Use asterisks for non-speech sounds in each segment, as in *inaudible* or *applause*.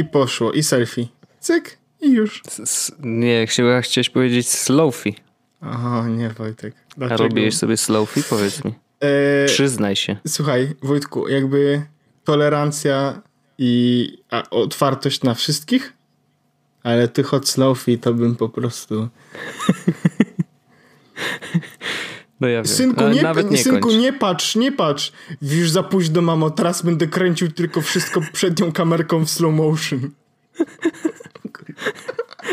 i poszło, i selfie. Cyk, i już. S- nie, chyba chciałeś powiedzieć slowfie. Aha, nie Wojtek. A Dlaczego? robiłeś sobie slowfie? Powiedz mi. E, Przyznaj się. Słuchaj, Wojtku, jakby tolerancja i a, otwartość na wszystkich, ale ty hot selfie to bym po prostu... *laughs* No ja wiem. Synku, nie, nawet nie synku kończ. nie patrz, nie patrz. Już za późno, mamo, teraz będę kręcił tylko wszystko przednią kamerką w slow motion.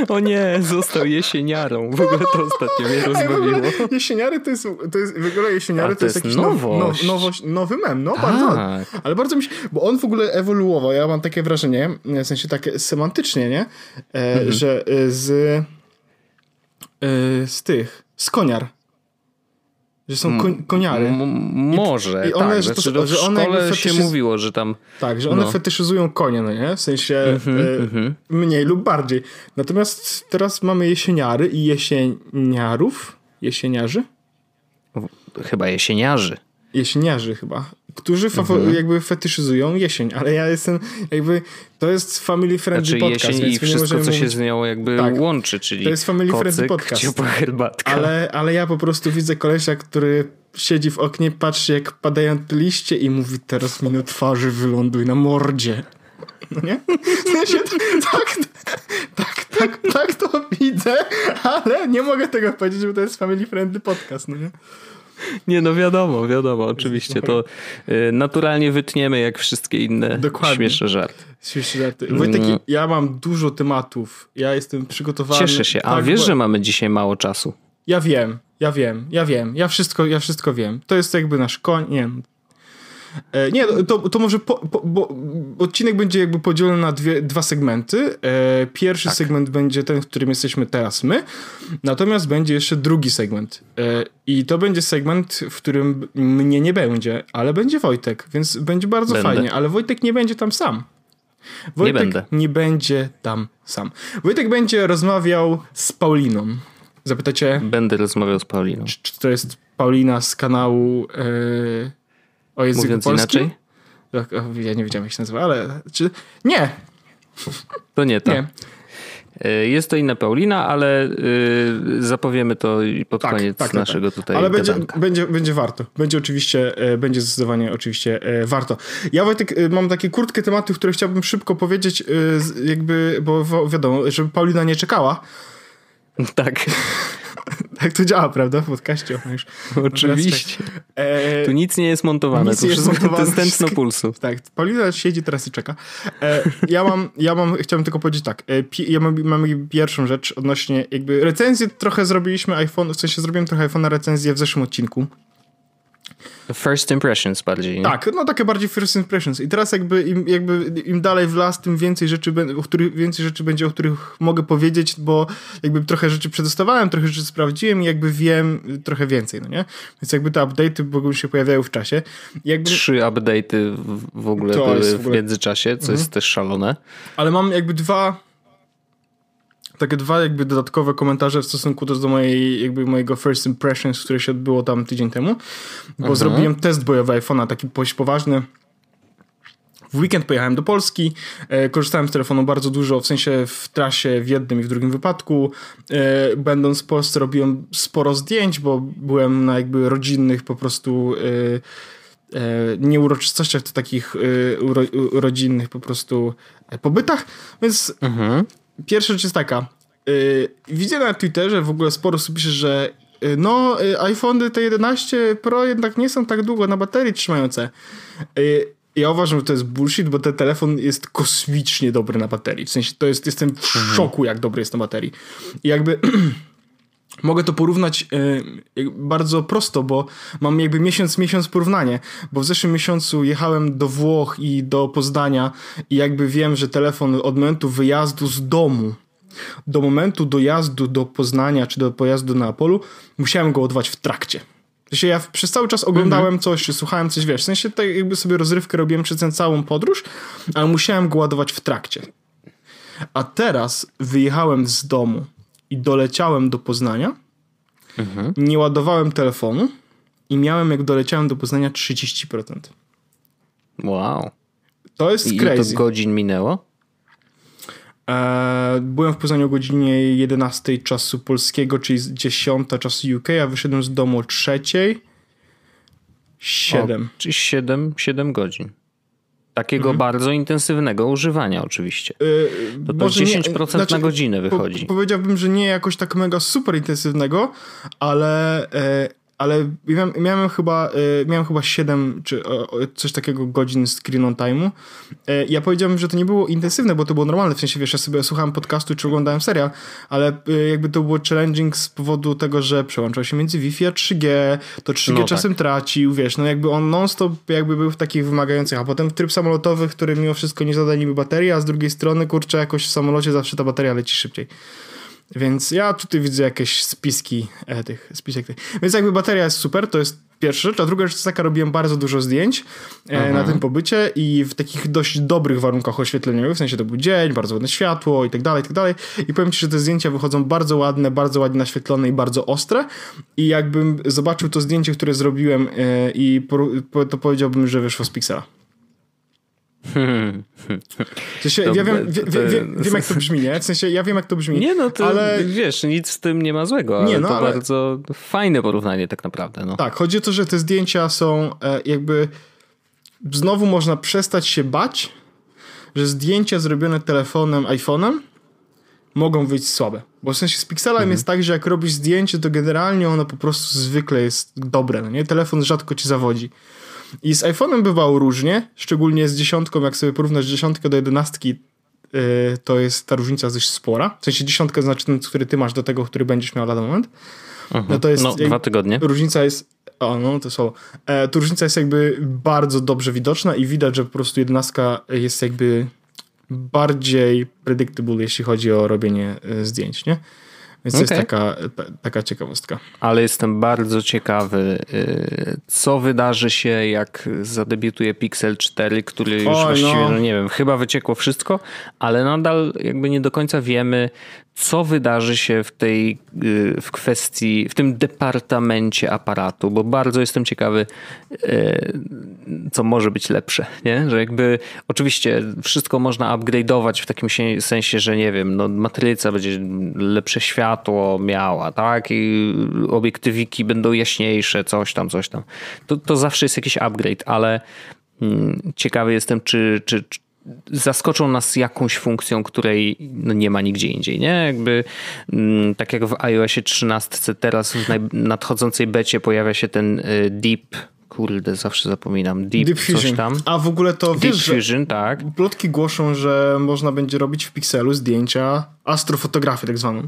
O nie, został jesieniarą. W ogóle to ostatnio mnie Ej, rozbawiło. jesieniary to jest, to jest, w ogóle jesieniary A, to, to jest, jest jakiś now- nowość. Now, nowość, nowy mem, no bardzo. Tak. Ale bardzo mi się, bo on w ogóle ewoluował, ja mam takie wrażenie, w sensie takie semantycznie, nie? E, Mhm. Że z e, z tych, z koniar. Że są koń, koniary. M- może, i one, tak. że to- znaczy, że one szkole się mówiło, że tam... Tak, że one No. fetyszyzują konie, no nie? W sensie Mhm, e, mniej lub bardziej. Natomiast teraz mamy jesieniary i jesieniarów, jesieniarzy? Chyba jesieniarzy. jesieniarzy chyba, którzy Mhm. jakby fetyszyzują jesień, ale ja jestem jakby, to jest family friendly Znaczy podcast, jesień więc i wszystko, co się mówić, z nią jakby Tak. łączy, czyli To jest family friendly kocyk, podcast. ciepła herbatka. ale, ale ja po prostu widzę kolesia, który siedzi w oknie, patrzy jak padają liście i mówi teraz mi na twarzy wyląduj na mordzie. No nie? Sensie, tak, tak, tak, tak to widzę, ale nie mogę tego powiedzieć, bo to jest family friendly podcast, no nie? *laughs* Nie, no wiadomo, wiadomo, oczywiście. To y, naturalnie wytniemy jak wszystkie inne Dokładnie. śmieszne żarty. Śmieszne żarty. Wojtek, Mm. ja mam dużo tematów. Ja jestem przygotowany. Cieszę się. A tak, wiesz, bo- że mamy dzisiaj mało czasu? Ja wiem, ja wiem, ja wiem. Ja wszystko, ja wszystko wiem. To jest jakby nasz koń. Nie nie, to, to może po, po, bo odcinek będzie jakby podzielony na dwie, dwa segmenty. E, pierwszy Tak. segment będzie ten, w którym jesteśmy teraz my, natomiast będzie jeszcze drugi segment. E, I to będzie segment, w którym mnie nie będzie, ale będzie Wojtek, więc będzie bardzo Będę. fajnie, ale Wojtek nie będzie tam sam. Wojtek będę. nie będzie tam sam. Wojtek będzie rozmawiał z Pauliną. Zapytacie, Będę rozmawiał z Pauliną. czy, czy to jest Paulina z kanału e, o języku Mówiąc polskim? inaczej, Ja nie wiedziałem, jak się nazywa, ale... Czy... Nie, to nie to. nie. Y, Jest to inna Paulina, ale y, zapowiemy to pod Tak, koniec tak, tak, naszego tak. tutaj Ale będzie, będzie, będzie warto. Będzie oczywiście, e, będzie zdecydowanie oczywiście e, warto. Ja Wojtek, e, mam takie krótkie tematy, które chciałbym szybko powiedzieć, e, jakby, bo wi- wiadomo, żeby Paulina nie czekała. *laughs* Tak, *laughs* Tak to działa, prawda? W podcaście. Już. oczywiście. E, Tu nic nie jest montowane, Nic to nie jest wszystko montowane, to jest pulsu. Tak, Paulina siedzi teraz i czeka. E, ja mam, ja mam, chciałbym tylko powiedzieć tak, e, pi, ja mam, mam pierwszą rzecz odnośnie jakby recenzję trochę zrobiliśmy iPhone, w sensie zrobiłem trochę iPhone'a recenzję w zeszłym odcinku. First impressions bardziej. Tak, no takie bardziej first impressions. I teraz jakby im, jakby im dalej w las, tym więcej rzeczy, o których, więcej rzeczy będzie, o których mogę powiedzieć, bo jakby trochę rzeczy przetestowałem, trochę rzeczy sprawdziłem i jakby wiem trochę więcej, no nie? Więc jakby te update'y mogą się pojawiają w czasie. Jakby, Trzy update'y w- w ogóle były w w, ogóle- międzyczasie, co jest też szalone. ale mam jakby dwa takie dwa jakby dodatkowe komentarze w stosunku do, do mojej, jakby mojego first impressions, które się odbyło tam tydzień temu, bo zrobiłem test bojowy iPhone'a, taki dość poważny. W weekend pojechałem do Polski, e, korzystałem z telefonu bardzo dużo, w sensie w trasie w jednym i w drugim wypadku. E, będąc w Polsce robiłem sporo zdjęć, bo byłem na jakby rodzinnych po prostu e, e, nie uroczystościach, to takich e, rodzinnych po prostu e, pobytach, więc Mhm. Pierwsza rzecz jest taka. Yy, widzę na Twitterze w ogóle sporo osób pisze, że yy, no, yy, iPhony te 11 Pro jednak nie są tak długo na baterii trzymające. Yy, ja uważam, że to jest bullshit, bo ten telefon jest kosmicznie dobry na baterii. W sensie to jest, jestem w szoku, jak dobry jest na baterii. I jakby *clears throat* mogę to porównać jak- bardzo prosto, bo mam jakby miesiąc, miesiąc porównanie, bo w zeszłym miesiącu jechałem do Włoch i do Poznania i jakby wiem, że telefon od momentu wyjazdu z domu do momentu dojazdu do Poznania czy do pojazdu na Apolu musiałem go ładować w trakcie. Sensie ja przez cały czas oglądałem coś, czy słuchałem coś, wiesz, w sensie tak jakby sobie rozrywkę robiłem przez tę całą podróż, ale musiałem go ładować w trakcie. A teraz wyjechałem z domu i doleciałem do Poznania, nie ładowałem telefonu i miałem jak doleciałem do Poznania 30%. Wow. To jest I ile to crazy. godzin minęło? E, byłem w Poznaniu o godzinie 11 czasu polskiego, czyli 10 czasu UK, a wyszedłem z domu o trzeciej. 7. O, czyli 7, 7 godzin. Takiego mhm. bardzo intensywnego używania oczywiście. Yy, to, to 10% nie, znaczy, na godzinę wychodzi. Po, powiedziałbym, że nie jakoś tak mega super intensywnego, ale e, ale miałem, miałem, chyba, e, miałem chyba 7 czy coś takiego godzin screen on time'u. E, ja powiedziałem, że to nie było intensywne, bo to było normalne, w sensie wiesz, ja sobie słuchałem podcastu czy oglądałem serial, ale e, jakby to było challenging z powodu tego, że przełączał się między Wi-Fi a 3G, to 3G no czasem tak. tracił, wiesz, no jakby on non-stop jakby był w takich wymagających, a potem tryb samolotowy, który mimo wszystko nie zada niby bateria, a z drugiej strony, kurczę, jakoś w samolocie zawsze ta bateria leci szybciej. Więc ja tutaj widzę jakieś spiski e, tych, spisek tych. Więc jakby bateria jest super, to jest pierwsza rzecz, a druga rzecz jest taka, robiłem bardzo dużo zdjęć e, na tym pobycie i w takich dość dobrych warunkach oświetleniowych, w sensie to był dzień, bardzo ładne światło i tak dalej, i tak dalej. I powiem ci, że te zdjęcia wychodzą bardzo ładne, bardzo ładnie naświetlone i bardzo ostre i jakbym zobaczył to zdjęcie, które zrobiłem e, i to powiedziałbym, że wyszło z Pixela. W sensie, to, ja wiem, wie, wie, wie, wiem, jak to brzmi, nie? W sensie, ja wiem, jak to brzmi. Nie, no to ale... wiesz, nic z tym nie ma złego, nie, no, to ale... bardzo fajne porównanie tak naprawdę. No. Tak, chodzi o to, że te zdjęcia są e, jakby... Znowu można przestać się bać, że zdjęcia zrobione telefonem, iPhone'em mogą wyjść słabe. Bo w sensie z Pixelem mhm. jest tak, że jak robisz zdjęcie, to generalnie ono po prostu zwykle jest dobre, no nie? Telefon rzadko ci zawodzi. I z iPhone'em bywało różnie, szczególnie z dziesiątką, jak sobie porównasz dziesiątkę do jedenastki, yy, to jest ta różnica dość spora. W sensie dziesiątka znaczy ten, który ty masz do tego, który będziesz miał lada moment. Mhm. No to jest... No, dwa tygodnie. Różnica jest... O, no to słowo. E, tu różnica jest jakby bardzo dobrze widoczna i widać, że po prostu jedenastka jest jakby bardziej predictable, jeśli chodzi o robienie e, zdjęć, nie? Więc okay. to jest taka, taka ciekawostka. Ale jestem bardzo ciekawy, y, co wydarzy się, jak zadebiutuje Pixel 4, który już Oj, właściwie, no. no nie wiem, chyba wyciekło wszystko, ale nadal jakby nie do końca wiemy, co wydarzy się w tej y, w kwestii, w tym departamencie aparatu, bo bardzo jestem ciekawy, y, co może być lepsze, nie? Że jakby oczywiście wszystko można upgrade'ować w takim sensie, że nie wiem, no matryca będzie lepsze światło miała, tak? I obiektywiki będą jaśniejsze, coś tam, coś tam. To, to zawsze jest jakiś upgrade, ale mm, ciekawy jestem, czy, czy, zaskoczą nas jakąś funkcją, której no nie ma nigdzie indziej, nie? Jakby mm, tak jak w iOSie 13 teraz w nadchodzącej becie pojawia się ten y, Deep Kurde, zawsze zapominam. Deep, Deep Fusion. tam. A w ogóle to Deep wiesz, Fusion, tak. Plotki głoszą, że można będzie robić w Pixelu zdjęcia, astrofotografię tak zwaną.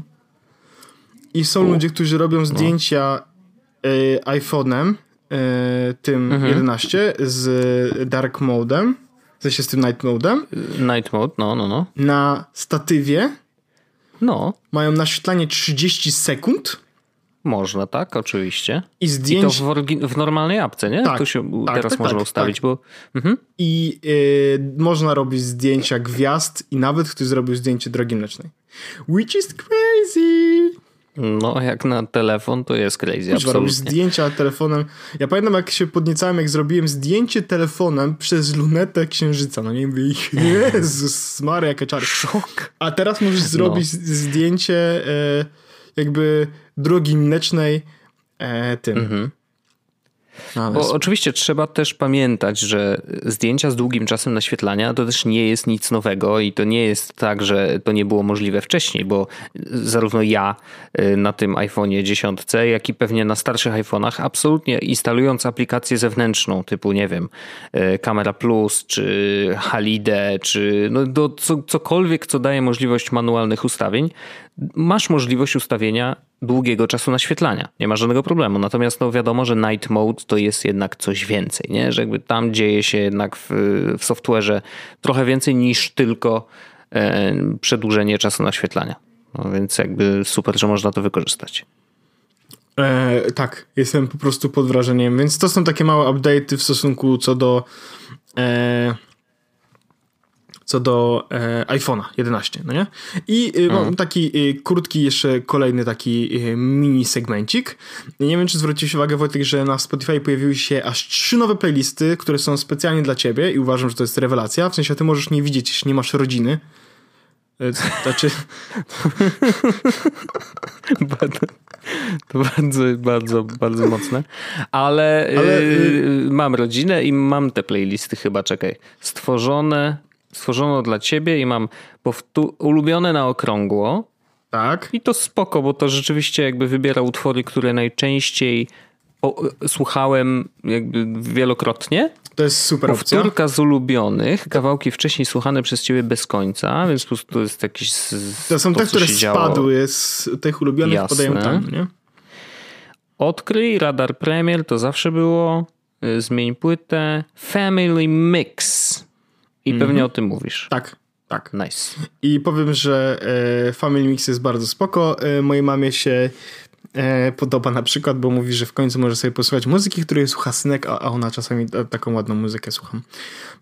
I są U. ludzie, którzy robią no. zdjęcia y, iPhone'em, y, tym mhm. 11 z dark modem w sensie z tym night modem. Night mode, no, no, no. Na statywie no. mają naświetlanie 30 sekund. Można, tak, oczywiście. I zdjęć... I to w, w normalnej apce, nie? Tak, to się tak, teraz tak, można tak, ustawić, tak. bo... Mhm. I y, można robić zdjęcia gwiazd i nawet ktoś zrobił zdjęcie drogi mlecznej. Which is crazy! No, jak na telefon to jest crazy, Kuźwa, absolutnie. zdjęcia telefonem. Ja pamiętam, jak się podniecałem, jak zrobiłem zdjęcie telefonem przez lunetę księżyca. No nie wiem, Jezus Maria, jakie czary. Szok. A teraz możesz zrobić no. zdjęcie e, jakby drogi mlecznej e, tym. Mhm. No, Bo oczywiście trzeba też pamiętać, że zdjęcia z długim czasem naświetlania to też nie jest nic nowego i to nie jest tak, że to nie było możliwe wcześniej, bo zarówno ja y, na tym iPhone'ie 10, jak i pewnie na starszych iPhone'ach, absolutnie instalując aplikację zewnętrzną typu, nie wiem, Camera y, Plus, czy Halide, czy no, do, co, cokolwiek, co daje możliwość manualnych ustawień, masz możliwość ustawienia długiego czasu naświetlania. Nie ma żadnego problemu. Natomiast no wiadomo, że night mode to jest jednak coś więcej, nie? Że jakby tam dzieje się jednak w, w software'ze trochę więcej niż tylko e, przedłużenie czasu naświetlania. No więc jakby super, że można to wykorzystać. E, tak, jestem po prostu pod wrażeniem. Więc to są takie małe update'y w stosunku co do e, co do e, iPhone'a 11, no nie? I e, mam mhm. taki e, krótki jeszcze kolejny taki e, mini segmencik. Nie wiem, czy zwróciłeś uwagę, Wojtek, że na Spotify pojawiły się aż trzy nowe playlisty, które są specjalnie dla ciebie i uważam, że to jest rewelacja. W sensie ty możesz nie widzieć, jeśli nie masz rodziny, Znaczy... *laughs* *laughs* To bardzo, bardzo, bardzo mocne. Ale, Ale yy, mam rodzinę i mam te playlisty chyba, czekaj. Stworzone, stworzono dla ciebie i mam ulubione na okrągło. Tak. I to spoko, bo to rzeczywiście jakby wybiera utwory, które najczęściej o, słuchałem jakby wielokrotnie. To jest super opcja. Powtórka z ulubionych, kawałki wcześniej słuchane przez ciebie bez końca, więc po prostu to jest jakiś... Z, to są to, te, które spadły z tych ulubionych, Jasne. podają tam, nie? Odkryj, Radar Premier, to zawsze było. Y, zmień płytę. Family Mix. I mm pewnie o tym mówisz. Tak, tak. Nice. I powiem, że e, Family Mix jest bardzo spoko. E, mojej mamie się podoba na przykład, bo mówi, że w końcu może sobie posłuchać muzyki, której słucha synek, a, ona czasami taką ładną muzykę słucham.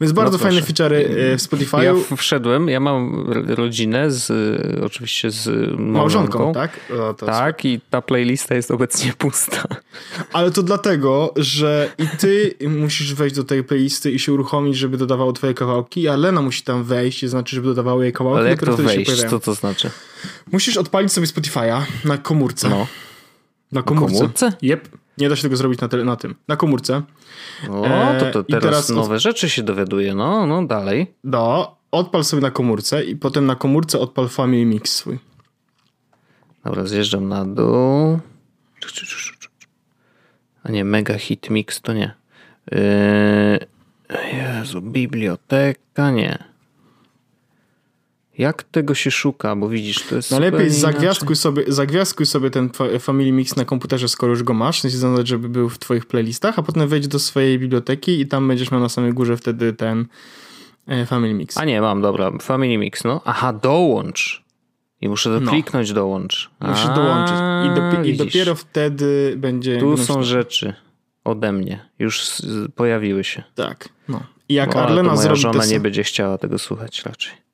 Więc bardzo no fajne feature'y e, w Spotify. Ja wszedłem, ja mam rodzinę z, oczywiście z małżonką. tak? O, tak i ta playlista jest obecnie *laughs* pusta. Ale to dlatego, że i ty musisz wejść do tej playlisty i się uruchomić, żeby dodawało twoje kawałki, a Lena musi tam wejść, to znaczy, żeby dodawało jej kawałki. Ale jak to wejść? Co to znaczy? Musisz odpalić sobie Spotify'a na komórce. No. Na komórce? Na komórce? Yep. Nie da się tego zrobić na, na tym. Na komórce. O, to, to teraz, teraz nowe od... rzeczy się dowiaduje. No, no dalej. No, odpal sobie na komórce i potem na komórce odpal Family Mix swój. Dobra, zjeżdżam na dół. A nie, Mega Hit Mix to nie. Yy... Jezu, biblioteka, nie. Jak tego się szuka, bo widzisz, to jest. No lepiej zagwiazdkuj sobie, zagwiazdkuj sobie ten Family Mix na komputerze, skoro już go masz, w sensie żeby był w twoich playlistach, a potem wejdź do swojej biblioteki i tam będziesz miał na samej górze wtedy ten e, Family Mix. A nie, mam, dobra, Family Mix, no. Aha, dołącz. I muszę to no. kliknąć dołącz. Musisz dołączyć. I, dopi- I, dopiero wtedy będzie... Tu są rzeczy ode mnie. Już pojawiły się. Tak, no. I jak Arlena moja zrobi żona nie będzie chciała tego słuchać raczej.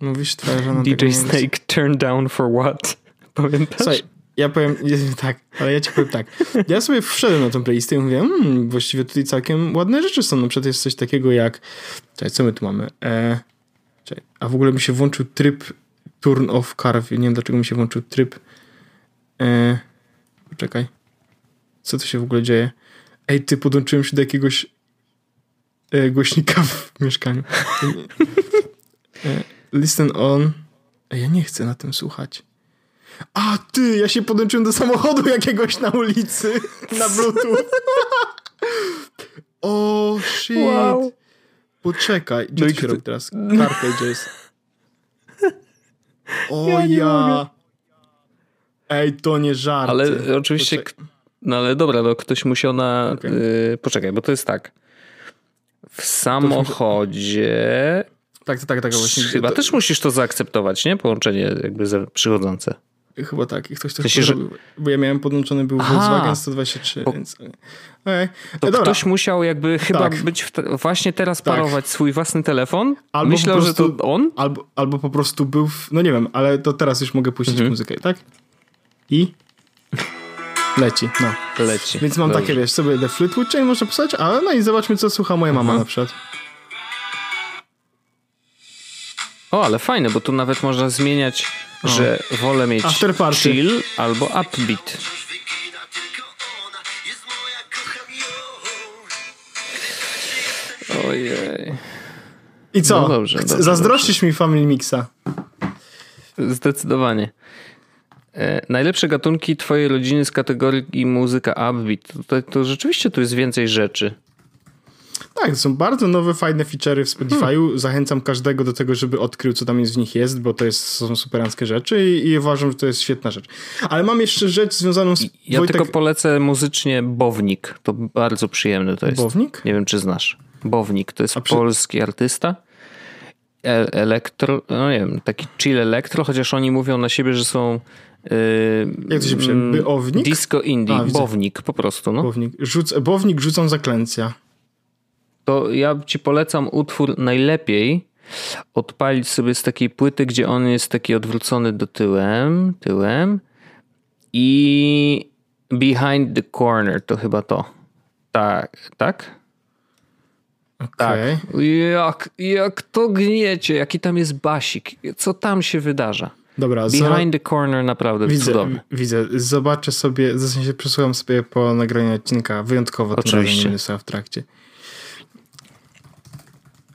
Mówisz twoja żona *laughs* DJ Snake turn down for what? *laughs* Pamiętasz? Słuchaj, ja powiem, *laughs* tak, ale ja ci powiem tak. Ja sobie wszedłem na tą playlistę i mówię, hmm, właściwie tutaj całkiem ładne rzeczy są. Na przykład jest coś takiego jak, czekaj, co my tu mamy? E, czekaj, a w ogóle mi się włączył tryb turn off carve. Nie wiem dlaczego mi się włączył tryb. E, czekaj. Co tu się w ogóle dzieje? Ej, ty podłączyłem się do jakiegoś e, głośnika w mieszkaniu. E, Listen on. Ja nie chcę na tym słuchać. A ty, ja się podłączyłem do samochodu *laughs* jakiegoś na ulicy na bluetooth. o oh, shit. Wow. Poczekaj, gdzie no się robi teraz? Carpages. O ja. ja. Ej, to nie żart. Ale oczywiście, no ale dobra, no ktoś musiał na... Okay. Yy, poczekaj, bo to jest tak. W samochodzie tak, tak, tak. Właśnie. Chyba to... też musisz to zaakceptować, nie? Połączenie jakby przychodzące. Chyba tak. I ktoś to Myślę, że... Bo ja miałem podłączony był Aha, Volkswagen 123, bo... więc... Okay. To Dobra. ktoś musiał jakby chyba tak. być te... właśnie teraz tak. parować swój własny telefon. Albo Myślał, prostu... że to on? Albo, albo po prostu był... W... No nie wiem, ale to teraz już mogę puścić mhm. muzykę, tak? I... Leci, no. Leci. Więc mam Dobrze. takie, wiesz, sobie The Fleetwood Chain można posłać, ale no i zobaczmy, co słucha moja mama mhm. na przykład. O, ale fajne, bo tu nawet można zmieniać, o. że wolę mieć chill albo upbeat. Ojej. I co? No dobrze, dobrze, Zazdrościsz dobrze. mi Family Mixa? Zdecydowanie. E, najlepsze gatunki twojej rodziny z kategorii muzyka upbeat. To, to, to rzeczywiście tu jest więcej rzeczy. Tak, są bardzo nowe, fajne feature'y w Spotify'u. Hmm. Zachęcam każdego do tego, żeby odkrył, co tam jest w nich jest, bo to jest, są superanckie rzeczy i, i uważam, że to jest świetna rzecz. Ale mam jeszcze rzecz związaną z... Ja Wojtek... tylko polecę muzycznie Bownik. To bardzo przyjemne to jest. Bownik? Nie wiem, czy znasz. Bownik to jest przy... polski artysta. E elektro, no nie wiem, taki chill elektro, chociaż oni mówią na siebie, że są Yy, Jak to się pisze? Mm, Byownik? Disco indie, A, bownik po prostu. No. Bownik. Rzuc, bownik rzucą zaklęcia to ja ci polecam utwór najlepiej odpalić sobie z takiej płyty, gdzie on jest taki odwrócony do tyłem, tyłem i Behind the Corner to chyba to. Tak, tak? Okay. Tak. Jak, jak to gniecie, jaki tam jest basik, co tam się wydarza. Dobra, Behind the corner naprawdę widzę, cudowny. Widzę, zobaczę sobie, w sensie przesłucham sobie po nagraniu odcinka, wyjątkowo Oczywiście. to w trakcie.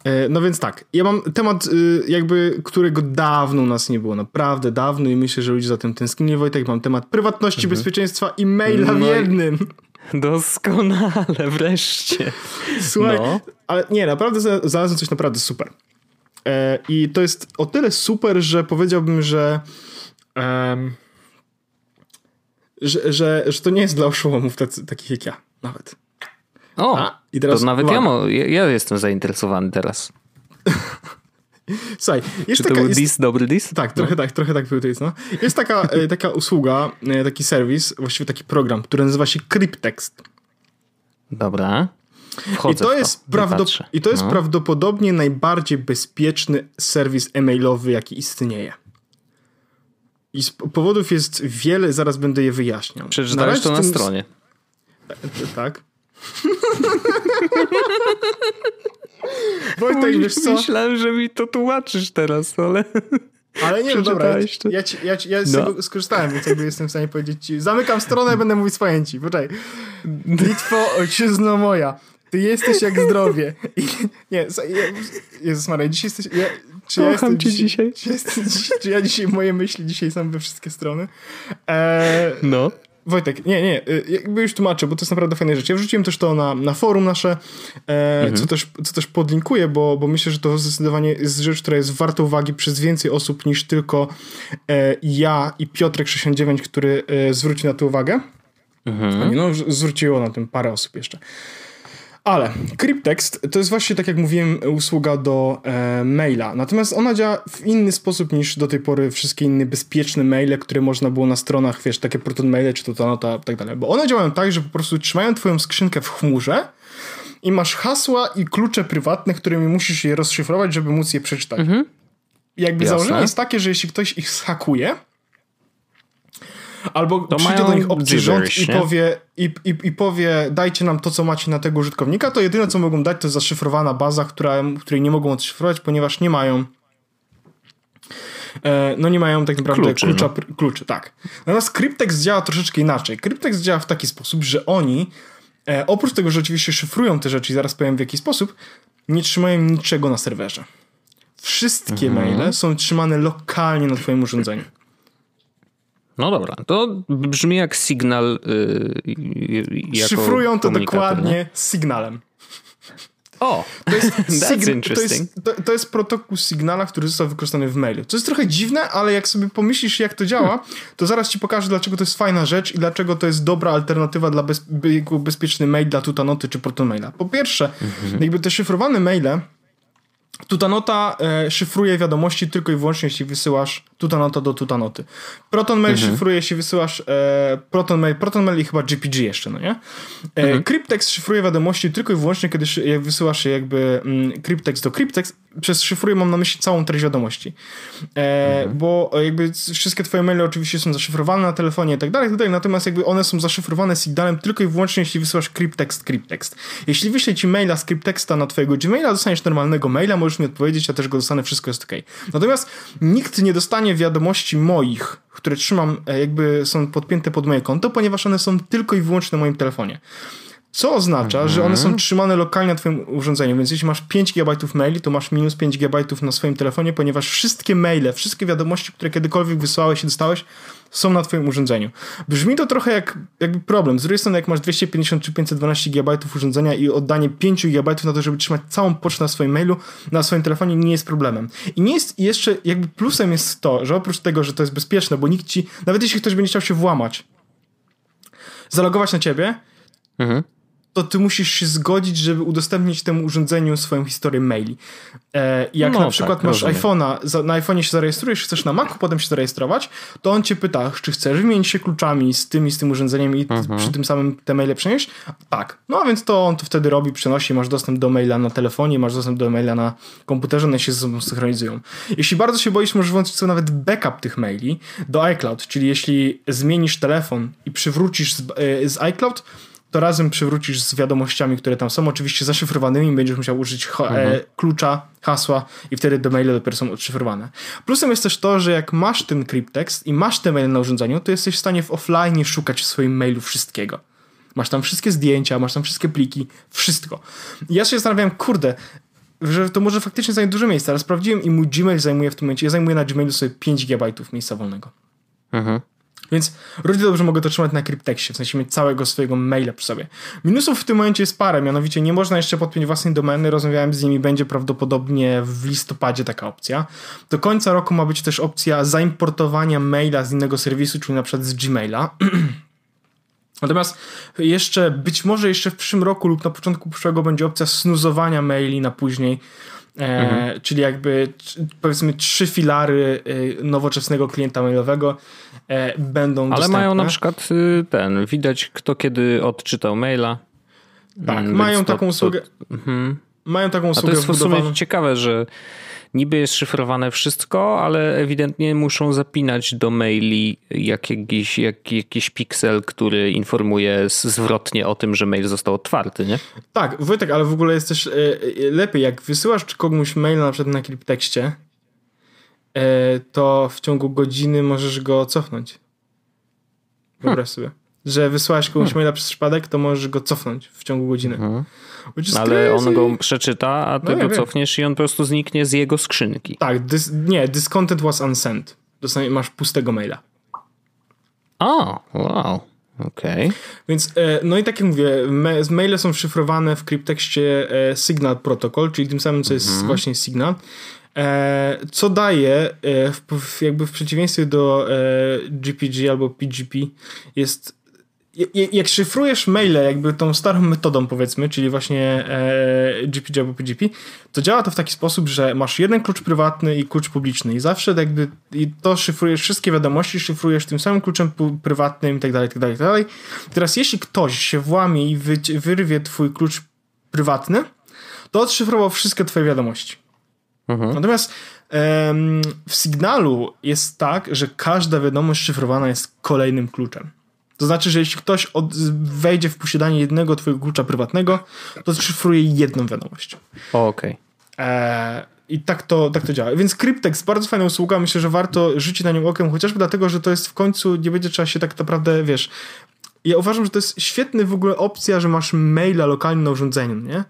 E, no więc tak, ja mam temat y, jakby, którego dawno u nas nie było, naprawdę dawno i myślę, że ludzie za tym tęsknili. Wojtek, mam temat prywatności, mhm. bezpieczeństwa i maila no w jednym. *laughs* Doskonale, wreszcie. Słuchaj, no. ale nie, naprawdę znalazłem coś naprawdę super. E, I to jest o tyle super, że powiedziałbym, że, um, że, że, że to nie jest dla oszołomów tacy, takich jak ja, nawet. O, A, i teraz, to nawet ja, ja, ja jestem zainteresowany teraz. Słuchaj, jest Czy to taka, był jest, dis, dobry dis? Tak, trochę no. tak, trochę tak był dis, no. Jest taka, e, taka usługa, e, taki serwis, właściwie taki program, który nazywa się Cryptext. Dobra. Wchodzę I to, jest, prawdop- i to jest no. prawdopodobnie najbardziej bezpieczny serwis e-mailowy, jaki istnieje. I z powodów jest wiele, zaraz będę je wyjaśniał. Przeczytałeś to na stronie. Tak. *laughs* Wojtek, wiesz co? Myślałem, że mi to tłumaczysz teraz, ale... Ale nie, no dobra, ja, ja, ci, ja, ci, ja z no. tego skorzystałem, więc jakby jestem w stanie powiedzieć ci, zamykam stronę i będę mówić z pojęci, poczekaj. Litwo, ojczyzno moja, ty jesteś jak zdrowie. I, nie, Jezus Maria, dzisiaj jesteś... Ja, czy ja Kocham cię dzisiaj. Czy, czy, czy, ja dzisiaj, moje myśli dzisiaj są we wszystkie strony. E, no. Wojtek, nie, nie, y, jakby już tłumaczę, bo to jest naprawdę fajna rzecz. Ja wrzuciłem też to na, na forum nasze, e, mhm. co, też, co też podlinkuję, bo, bo myślę, że to zdecydowanie jest rzecz, która jest warta uwagi przez więcej osób niż tylko e, ja i Piotrek 69, który e, zwrócił na to uwagę. Mhm. No, zwróciło na tym parę osób jeszcze. Ale Cryptext to jest właśnie, tak jak mówiłem, usługa do e, maila. Natomiast ona działa w inny sposób niż do tej pory wszystkie inne bezpieczne maile, które można było na stronach, wiesz, takie proton maile, czy to ta nota, tak dalej. Bo one działają tak, że po prostu trzymają twoją skrzynkę w chmurze i masz hasła i klucze prywatne, którymi musisz je rozszyfrować, żeby móc je przeczytać. Mhm. Jakby Jasne. założenie jest takie, że jeśli ktoś ich schakuje, Albo to przyjdzie do nich obcy rząd i powie, i, i, i powie, dajcie nam to, co macie na tego użytkownika, to jedyne, co mogą dać, to jest zaszyfrowana baza, która, której nie mogą odszyfrować, ponieważ nie mają e, no nie mają tak naprawdę kluczy, klucza, no. kluczy, tak. Natomiast Cryptex działa troszeczkę inaczej. Cryptex działa w taki sposób, że oni e, oprócz tego, że oczywiście szyfrują te rzeczy i zaraz powiem w jaki sposób, nie trzymają niczego na serwerze. Wszystkie mhm. maile są trzymane lokalnie na twoim urządzeniu. No dobra, to brzmi jak sygnał. Yy, Szyfrują to dokładnie nie? sygnałem. O, to jest, *laughs* that's interesting. To jest, to, to jest protokół Signala, który został wykorzystany w mailu. To jest trochę dziwne, ale jak sobie pomyślisz, jak to działa, to zaraz ci pokażę, dlaczego to jest fajna rzecz i dlaczego to jest dobra alternatywa dla bez, bezpieczny mail dla Tutanoty czy Protonmaila. Po pierwsze, mhm. jakby te szyfrowane maile Tutanota e, szyfruje wiadomości tylko i wyłącznie, jeśli wysyłasz tutanota do tutanoty. ProtonMail mhm. szyfruje, jeśli wysyłasz e, ProtonMail, ProtonMail i chyba GPG jeszcze, no nie? E, mhm. Cryptex szyfruje wiadomości tylko i wyłącznie, kiedy jak wysyłasz jakby mm, Cryptex do Cryptex, przez szyfruję mam na myśli całą treść wiadomości. E, mhm. Bo jakby wszystkie twoje maile oczywiście są zaszyfrowane na telefonie i tak dalej, tak dalej, natomiast jakby one są zaszyfrowane sygnałem tylko i wyłącznie, jeśli wysyłasz Cryptext, Cryptext. Jeśli wyślę ci maila z Cryptexta na twojego Gmaila, dostaniesz normalnego maila, możesz mi odpowiedzieć, ja też go dostanę, wszystko jest ok. Natomiast nikt nie dostanie wiadomości moich, które trzymam, e, jakby są podpięte pod moje konto, ponieważ one są tylko i wyłącznie na moim telefonie. Co oznacza, mhm. że one są trzymane lokalnie na twoim urządzeniu, więc jeśli masz 5 GB maili, to masz minus 5 GB na swoim telefonie, ponieważ wszystkie maile, wszystkie wiadomości, które kiedykolwiek wysłałeś i dostałeś, są na twoim urządzeniu. Brzmi to trochę jak jakby problem. Z drugiej strony, jak masz 250 czy 512 GB urządzenia i oddanie 5 GB na to, żeby trzymać całą pocztę na swoim mailu, na swoim telefonie nie jest problemem. I nie jest jeszcze, jakby plusem jest to, że oprócz tego, że to jest bezpieczne, bo nikt ci, nawet jeśli ktoś będzie chciał się włamać, zalogować na ciebie, mhm to ty musisz się zgodzić, żeby udostępnić temu urządzeniu swoją historię maili. E, jak no, na przykład tak, masz iPhone'a, na iPhone'ie się zarejestrujesz, chcesz na Macu potem się zarejestrować, to on cię pyta, czy chcesz wymienić się kluczami z tym i z tym urządzeniem i mhm. przy tym samym te maile przenieść? Tak. No a więc to on to wtedy robi, przenosi, masz dostęp do maila na telefonie, masz dostęp do maila na komputerze, one się ze sobą synchronizują. Jeśli bardzo się boisz, możesz włączyć sobie nawet backup tych maili do iCloud, czyli jeśli zmienisz telefon i przywrócisz z, e, z iCloud, to razem przywrócisz z wiadomościami, które tam są, oczywiście zaszyfrowanymi, będziesz musiał użyć e, mhm. klucza, hasła i wtedy te maile dopiero są odszyfrowane. Plusem jest też to, że jak masz ten cryptext i masz te maile na urządzeniu, to jesteś w stanie w offline szukać w swoim mailu wszystkiego. Masz tam wszystkie zdjęcia, masz tam wszystkie pliki, wszystko. I ja się zastanawiałem, kurde, że to może faktycznie zająć dużo miejsca, ale sprawdziłem i mój Gmail zajmuje w tym momencie, ja zajmuję na Gmailu sobie 5 GB miejsca wolnego. Mhm. Więc równie dobrze mogę to trzymać na kryptekście, w sensie mieć całego swojego maila przy sobie. Minusów w tym momencie jest parę, mianowicie nie można jeszcze podpiąć własnej domeny, rozmawiałem z nimi, będzie prawdopodobnie w listopadzie taka opcja. Do końca roku ma być też opcja zaimportowania maila z innego serwisu, czyli na przykład z Gmaila. *clears throat* Natomiast jeszcze, być może jeszcze w przyszłym roku lub na początku przyszłego będzie opcja snuzowania maili na później, mhm. czyli jakby powiedzmy trzy filary e, nowoczesnego klienta mailowego e, będą Ale dostępne. mają na przykład y, ten, widać kto kiedy odczytał maila. Tak, mm, mają taką usługę. To, mhm. Mają taką usługę A to jest w sumie ciekawe, że niby jest szyfrowane wszystko, ale ewidentnie muszą zapinać do maili jak jakiś, jak, jakiś piksel, który informuje zwrotnie o tym, że mail został otwarty, nie? Tak, Wojtek, ale w ogóle jest też e, e, lepiej, jak wysyłasz komuś maila na przykład na kliptekście, e, to w ciągu godziny możesz go cofnąć. Wyobraź hmm. sobie że wysłałeś komuś hmm. maila przez przypadek, to możesz go cofnąć w ciągu godziny. Hmm. Ale crazy. on go przeczyta, a ty no, go cofniesz i on po prostu zniknie z jego skrzynki. Tak, this, nie, this content was unsent. Dostanie, masz pustego maila. O, wow. Okej. Okay. Więc, e, no i tak jak mówię, maile są szyfrowane w kryptekście e, Signal Protocol, czyli tym samym, co jest mm -hmm. właśnie Signal. E, co daje, jakby w przeciwieństwie do GPG albo PGP, jest jak szyfrujesz maile jakby tą starą metodą powiedzmy, czyli właśnie e, GPG albo PGP, to działa to w taki sposób, że masz jeden klucz prywatny i klucz publiczny i zawsze jakby i to szyfrujesz wszystkie wiadomości, szyfrujesz tym samym kluczem prywatnym i tak dalej, tak dalej, tak. Teraz jeśli ktoś się włamie i wy, wyrwie twój klucz prywatny, to odszyfrował wszystkie twoje wiadomości. Mhm. Natomiast em, w Signalu jest tak, że każda wiadomość szyfrowana jest kolejnym kluczem. To znaczy, że jeśli ktoś od, wejdzie w posiadanie jednego twojego klucza prywatnego, to szyfruje jedną wiadomość. Okej. Okay. E, I tak to, tak to działa. Więc Cryptex, bardzo fajna usługa. Myślę, że warto rzucić na nią okiem, chociażby dlatego, że to jest w końcu, nie będzie trzeba się tak naprawdę, wiesz... Ja uważam, że to jest świetny w ogóle opcja, że masz maila lokalnie na urządzeniu, nie?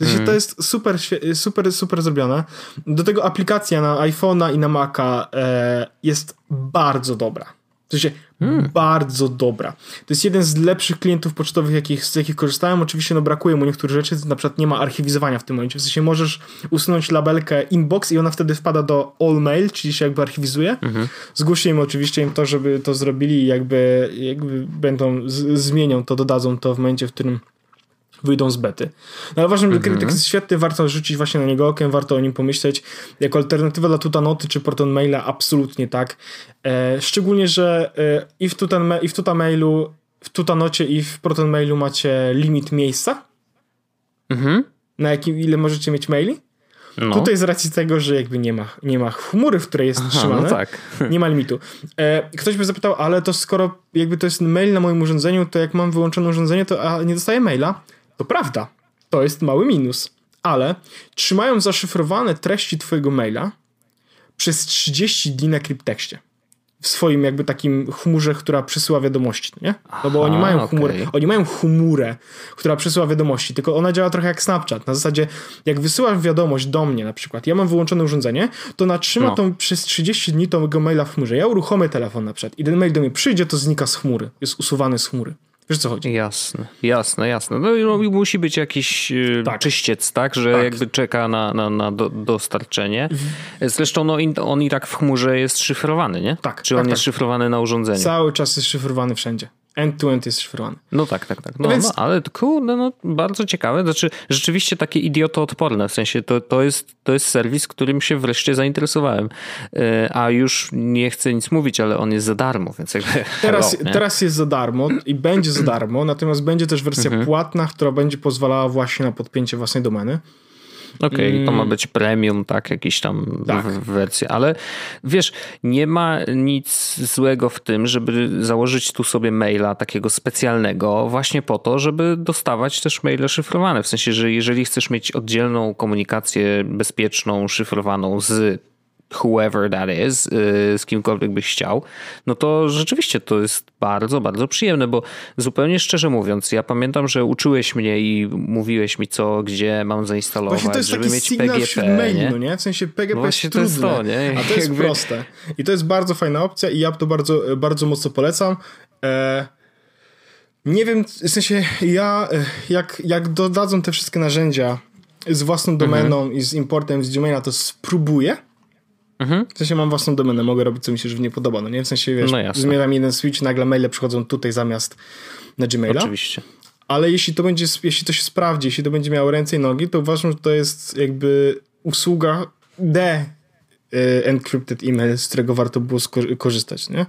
Mm. To jest super, super, super zrobione. Do tego aplikacja na iPhone'a i na Maca e, jest bardzo dobra. W sensie hmm. bardzo dobra. To jest jeden z lepszych klientów pocztowych, jakich, z jakich korzystałem. Oczywiście no, brakuje mu niektórych rzeczy, na przykład nie ma archiwizowania w tym momencie. W sensie możesz usunąć labelkę inbox i ona wtedy wpada do all mail, czyli się jakby archiwizuje. Mhm. Zgłoście im oczywiście im to, żeby to zrobili i jakby, jakby będą, z, zmienią to, dodadzą to w momencie, w którym wyjdą z bety. No ale ważnym mm -hmm. jest świetny, warto rzucić właśnie na niego okiem, warto o nim pomyśleć. Jako alternatywa dla Tutanoty czy Proton Maila absolutnie tak. E, szczególnie, że e, i, w Tutan, i w Tutamailu, w Tutanocie i w Proton Mailu macie limit miejsca. Mhm. Na jakim, ile możecie mieć maili. No. Tutaj z racji tego, że jakby nie ma, nie ma chmury, w której jest Aha, trzymane, no tak. nie ma limitu. E, ktoś by zapytał, ale to skoro jakby to jest mail na moim urządzeniu, to jak mam wyłączone urządzenie, to a nie dostaję maila? To prawda, to jest mały minus, ale trzymają zaszyfrowane treści twojego maila przez 30 dni na kryptekście. W swoim jakby takim chmurze, która przesyła wiadomości, nie? No bo oni mają chmurę, okay. oni mają chmurę, która przesyła wiadomości, tylko ona działa trochę jak Snapchat. Na zasadzie, jak wysyłasz wiadomość do mnie na przykład, ja mam wyłączone urządzenie, to natrzyma no. tą przez 30 dni tego maila w chmurze. Ja uruchomię telefon na przykład i ten mail do mnie przyjdzie, to znika z chmury. Jest usuwany z chmury. Wiesz co chodzi? Jasne, jasne, jasne. No i musi być jakiś e, tak. czyściec, tak? Że tak. jakby czeka na, na, na do, dostarczenie. Zresztą no, on i tak w chmurze jest szyfrowany, nie? Tak. Czy tak, on jest tak. szyfrowany na urządzeniu? Cały czas jest szyfrowany wszędzie. End-to-end jest szyfrowany. No tak, tak, tak. No, no, więc... no ale kurde, no bardzo ciekawe. Znaczy, rzeczywiście takie idiotoodporne, w sensie to, to, jest, to jest serwis, którym się wreszcie zainteresowałem. E, a już nie chcę nic mówić, ale on jest za darmo, więc jakby... *laughs* Teraz, hello, teraz jest za darmo i będzie za darmo, natomiast będzie też wersja mhm. płatna, która będzie pozwalała właśnie na podpięcie własnej domeny. Okej, okay, to ma być premium, tak, jakiś tam tak. wersja, ale wiesz, nie ma nic złego w tym, żeby założyć tu sobie maila takiego specjalnego właśnie po to, żeby dostawać też maile szyfrowane. W sensie, że jeżeli chcesz mieć oddzielną komunikację bezpieczną, szyfrowaną z whoever that is, y, z kimkolwiek byś chciał, no to rzeczywiście to jest bardzo, bardzo przyjemne, bo zupełnie szczerze mówiąc, ja pamiętam, że uczyłeś mnie i mówiłeś mi co, gdzie mam zainstalować, właśnie to jest żeby taki mieć PGP. Maili, nie? Nie? W sensie PGP no jest trudne, to jest to, nie? a to jest Jakby... proste. I to jest bardzo fajna opcja i ja to bardzo, bardzo mocno polecam. E... Nie wiem, w sensie ja, e, jak, jak dodadzą te wszystkie narzędzia z własną domeną mhm. i z importem z Gmaila, to spróbuję Mhm. W sensie mam własną domenę, mogę robić co mi się żywnie podoba, no nie? W sensie, wiesz, no zmieniam jeden switch, nagle maile przychodzą tutaj zamiast na Gmaila. Oczywiście. Ale jeśli to będzie, jeśli to się sprawdzi, jeśli to będzie miało ręce i nogi, to uważam, że to jest jakby usługa D y, encrypted email, z którego warto było korzystać, nie?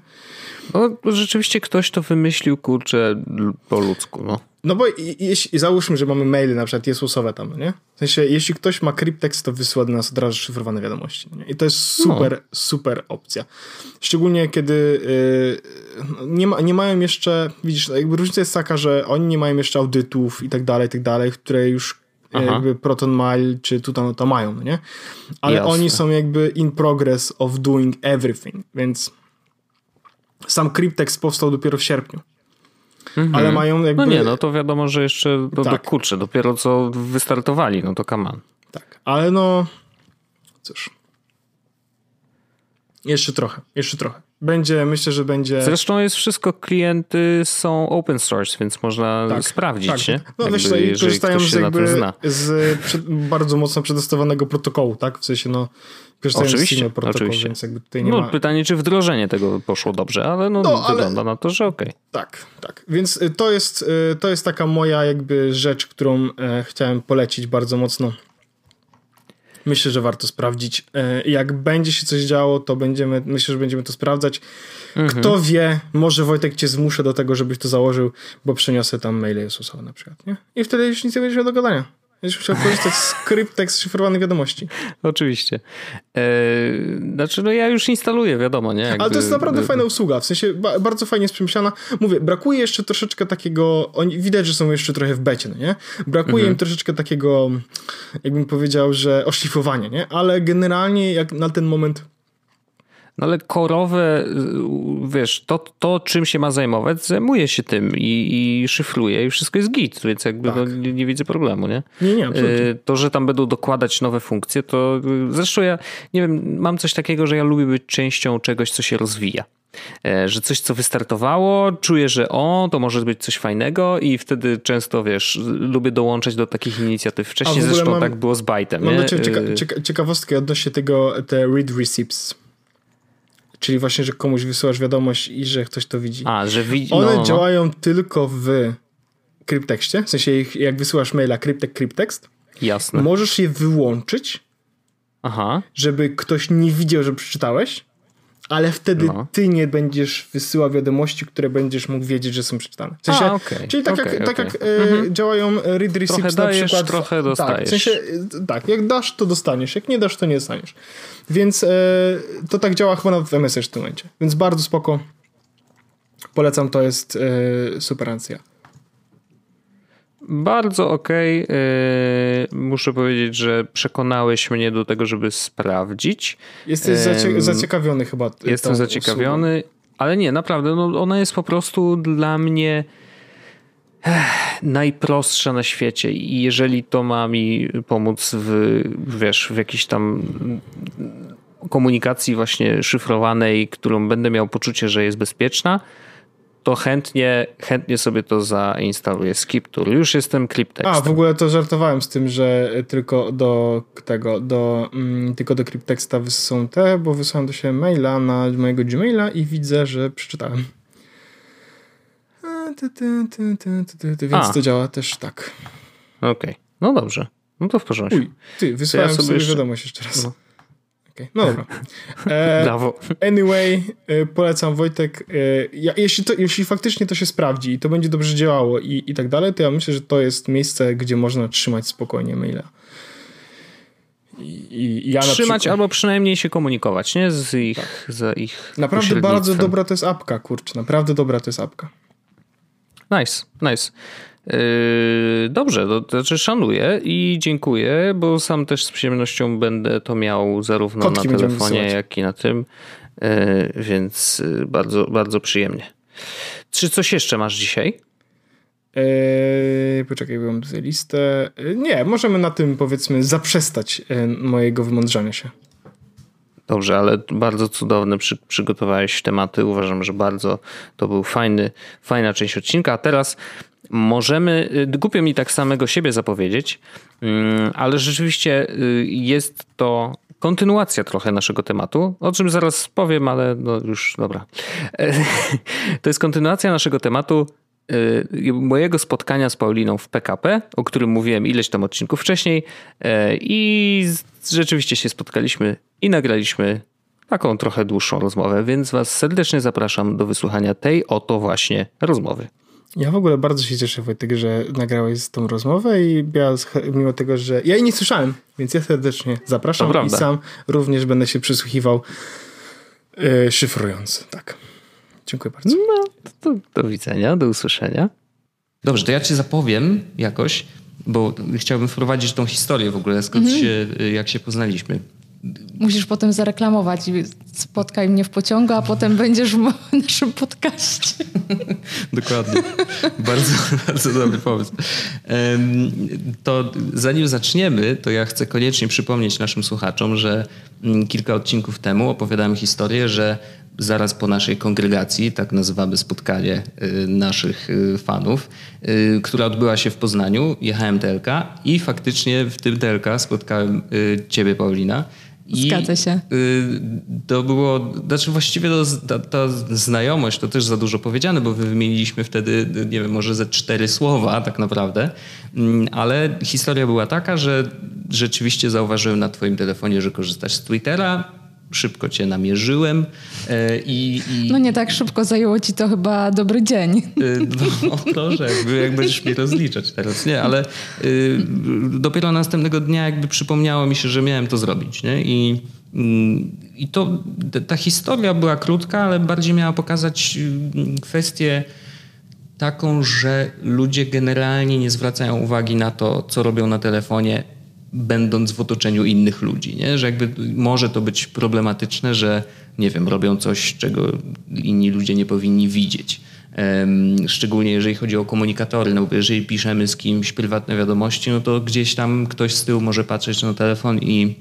No, rzeczywiście ktoś to wymyślił, kurczę, po ludzku, no. No bo jeśli, załóżmy, że mamy maile na przykład Jezusowe tam, nie? W sensie, jeśli ktoś ma cryptext, to wysyła do nas od razu szyfrowane wiadomości. Nie? I to jest super, no. super opcja. Szczególnie kiedy yy, nie, ma, nie mają jeszcze, widzisz, jakby różnica jest taka, że oni nie mają jeszcze audytów i tak dalej, i tak dalej, które już Aha. jakby Proton Mail czy tutaj to mają, no nie? Ale Jasne. oni są jakby in progress of doing everything, więc sam cryptext powstał dopiero w sierpniu. Mhm. Ale mają jakby... No nie, no to wiadomo, że jeszcze do, tak. do kurczę, dopiero co wystartowali, no to kaman. Tak, ale no cóż. Jeszcze trochę, jeszcze trochę. Będzie, myślę, że będzie. Zresztą jest wszystko, klienty są open source, więc można tak, sprawdzić, tak. nie? No jakby, wiesz, i korzystają z, jakby, z bardzo mocno przedostawanego protokołu, tak? W sensie, no, korzystają oczywiście, z oczywiście. więc jakby tutaj nie no, ma... Pytanie, czy wdrożenie tego poszło dobrze, ale no, no wygląda ale... na to, że okej. Okay. Tak, tak. Więc y, to jest, y, to jest taka moja jakby rzecz, którą e, chciałem polecić bardzo mocno Myślę, że warto sprawdzić. Jak będzie się coś działo, to będziemy, myślę, że będziemy to sprawdzać. Mhm. Kto wie, może Wojtek cię zmuszę do tego, żebyś to założył, bo przyniosę tam maile Jezusowe na przykład, nie? I wtedy już nic nie będziesz miał do gadania. Będziesz musiał korzystać z skryptek szyfrowanych wiadomości. *laughs* Oczywiście. Eee, znaczy, no ja już instaluję, wiadomo, nie? Jakby... Ale to jest naprawdę fajna usługa, w sensie ba bardzo fajnie jest przemyślana. Mówię, brakuje jeszcze troszeczkę takiego, oni, widać, że są jeszcze trochę w becie, no nie? Brakuje mhm. im troszeczkę takiego, jakbym powiedział, że oszlifowania, nie? Ale generalnie jak na ten moment no ale korowe, wiesz, to, to czym się ma zajmować, zajmuje się tym i, i szyfruje i wszystko jest git, więc jakby no, tak. no, nie, nie, widzę problemu, nie? Nie, nie, absolutnie. Y, to, że tam będą dokładać nowe funkcje, to zresztą ja, nie wiem, mam coś takiego, że ja lubię być częścią czegoś, co się rozwija e, że coś, co wystartowało, czuję, że o, to może być coś fajnego i wtedy często, wiesz, lubię dołączać do takich inicjatyw. Wcześniej zresztą mam, tak było z Bytem. Mam cieka y, cieka ciekawostkę odnośnie tego, te read receipts. Czyli właśnie, że komuś wysyłasz wiadomość i że ktoś to widzi. A, że widzi. One no, no. działają tylko w kryptekście. W sensie, jak wysyłasz maila kryptek, kryptekst. Jasne. Możesz je wyłączyć, Aha. żeby ktoś nie widział, że przeczytałeś ale wtedy no. ty nie będziesz wysyłał wiadomości, które będziesz mógł wiedzieć, że są przeczytane. W sensie, A, okay. Czyli tak okay, jak, okay. tak jak e, mhm. działają read receipts trochę dajesz, na przykład. trochę dostajesz. Tak, w sensie, e, tak, jak dasz, to dostaniesz, jak nie dasz, to nie dostaniesz. Więc e, to tak działa chyba nawet w MSR w tym momencie. Więc bardzo spoko. Polecam, to jest e, super ancja. Bardzo okej. Okay. Muszę powiedzieć, że przekonałeś mnie do tego, żeby sprawdzić. Jesteś zacie zaciekawiony chyba. Jestem zaciekawiony, usługą. ale nie, naprawdę, no ona jest po prostu dla mnie najprostsza na świecie i jeżeli to ma mi pomóc w, wiesz, w jakiejś tam komunikacji właśnie szyfrowanej, którą będę miał poczucie, że jest bezpieczna, to chętnie, chętnie sobie to zainstaluję. Skiptur. Już jestem CrypTextem. A, w ogóle to żartowałem z tym, że tylko do tego, do, mm, tylko do CrypTexta są te, bo wysłałem do siebie maila na mojego Gmaila i widzę, że przeczytałem. Więc A. to działa też tak. Okej, okay. no dobrze. No to w porządku. Uj, ty, wysłałem ja sobie, sobie jeszcze... wiadomość jeszcze raz. No. Okay. No dobra. *laughs* E, Brawo. Anyway, e, polecam Wojtek. E, ja, jeśli, to, jeśli faktycznie to się sprawdzi i to będzie dobrze działało i, i tak dalej, to ja myślę, że to jest miejsce, gdzie można trzymać spokojnie maila. I, i ja Trzymać przykład... albo przynajmniej się komunikować, nie? Z ich, tak. za ich Naprawdę bardzo dobra to jest apka, kurczę. Naprawdę dobra to jest apka. Nice, nice. Yy, dobrze, to, znaczy szanuję i dziękuję, bo sam też z przyjemnością będę to miał zarówno Kotki na telefonie, jak i na tym, yy, więc yy, bardzo, bardzo przyjemnie. Czy coś jeszcze masz dzisiaj? Eee, poczekaj, bo mam tutaj listę. Nie, możemy na tym powiedzmy zaprzestać mojego wymądrzania się. Dobrze, ale bardzo cudowne przy, przygotowałeś tematy. Uważam, że bardzo to był fajny, fajna część odcinka. A teraz możemy, y, głupio mi tak samego siebie zapowiedzieć, mm, ale rzeczywiście y, jest to kontynuacja trochę naszego tematu, o czym zaraz powiem, ale no już dobra. *laughs* To jest kontynuacja naszego tematu y, mojego spotkania z Pauliną w PKP, o którym mówiłem ileś tam odcinków wcześniej i rzeczywiście się spotkaliśmy i nagraliśmy taką trochę dłuższą rozmowę, więc was serdecznie zapraszam do wysłuchania tej oto właśnie rozmowy. Ja w ogóle bardzo się cieszę, Wojtek, że nagrałeś tą rozmowę i ja, mimo tego, że ja jej nie słyszałem, więc ja serdecznie zapraszam i sam również będę się przysłuchiwał yy, szyfrując. Tak. Dziękuję bardzo. No, to, do widzenia, do usłyszenia. Dobrze, to ja cię zapowiem jakoś, bo chciałbym wprowadzić tą historię w ogóle, skąd mhm. się, jak się poznaliśmy musisz potem zareklamować. Spotkaj mnie w pociągu, a potem będziesz w *laughs* naszym podcaście. *laughs* Dokładnie. bardzo, *laughs* bardzo dobry pomysł. To zanim zaczniemy, to ja chcę koniecznie przypomnieć naszym słuchaczom, że mm, kilka odcinków temu opowiadałem historię, że zaraz po naszej kongregacji, tak nazywamy spotkanie y, naszych y, fanów, y, która odbyła się w Poznaniu, jechałem TLK i faktycznie w tym TLK spotkałem ciebie, Paulina. Zgadza się. To było, znaczy właściwie to, ta, ta, znajomość to też za dużo powiedziane, bo wymieniliśmy wtedy, nie wiem, może ze cztery słowa tak naprawdę, mm, ale historia była taka, że rzeczywiście zauważyłem na twoim telefonie, że korzystasz z Twittera, szybko cię namierzyłem e, i, i... No nie tak szybko zajęło ci to chyba dobry dzień. E, no proszę, jakby, jak będziesz mnie rozliczać teraz, nie? Ale y, dopiero następnego dnia jakby przypomniało mi się, że miałem to zrobić, nie? I, mm, i to, ta historia była krótka, ale bardziej miała pokazać mm, kwestię taką, że ludzie generalnie nie zwracają uwagi na to, co robią na telefonie, będąc w otoczeniu innych ludzi, nie? że jakby może to być problematyczne, że nie wiem, robią coś, czego inni ludzie nie powinni widzieć. Szczególnie jeżeli chodzi o komunikatory, no jeżeli piszemy z kimś prywatne wiadomości, no to gdzieś tam ktoś z tyłu może patrzeć na telefon i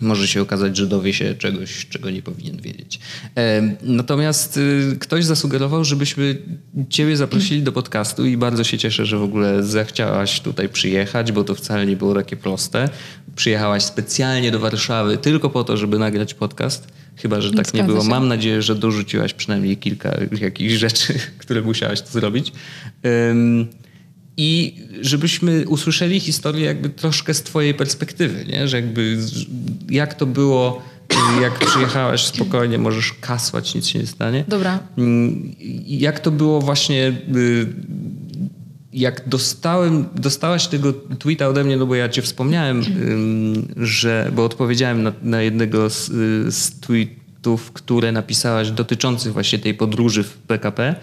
może się okazać, że dowie się czegoś, czego nie powinien wiedzieć. Natomiast y, ktoś zasugerował, żebyśmy Ciebie zaprosili do podcastu i bardzo się cieszę, że w ogóle zechciałaś tutaj przyjechać, bo to wcale nie było takie proste. Przyjechałaś specjalnie do Warszawy tylko po to, żeby nagrać podcast. Chyba, że tak nie było. Się. Mam nadzieję, że dorzuciłaś przynajmniej kilka jakichś rzeczy, *laughs* które musiałaś tu zrobić. I żebyśmy usłyszeli historię jakby troszkę z twojej perspektywy, nie? że jakby jak to było, jak przyjechałaś spokojnie, możesz kasłać, nic się nie stanie. Dobra. Mm, jak to było właśnie, y, jak dostałem, dostałaś tego tweeta ode mnie, no bo ja cię wspomniałem, że, bo odpowiedziałem na, na jednego z, y, z tweetów, które napisałaś dotyczących właśnie tej podróży w PKP.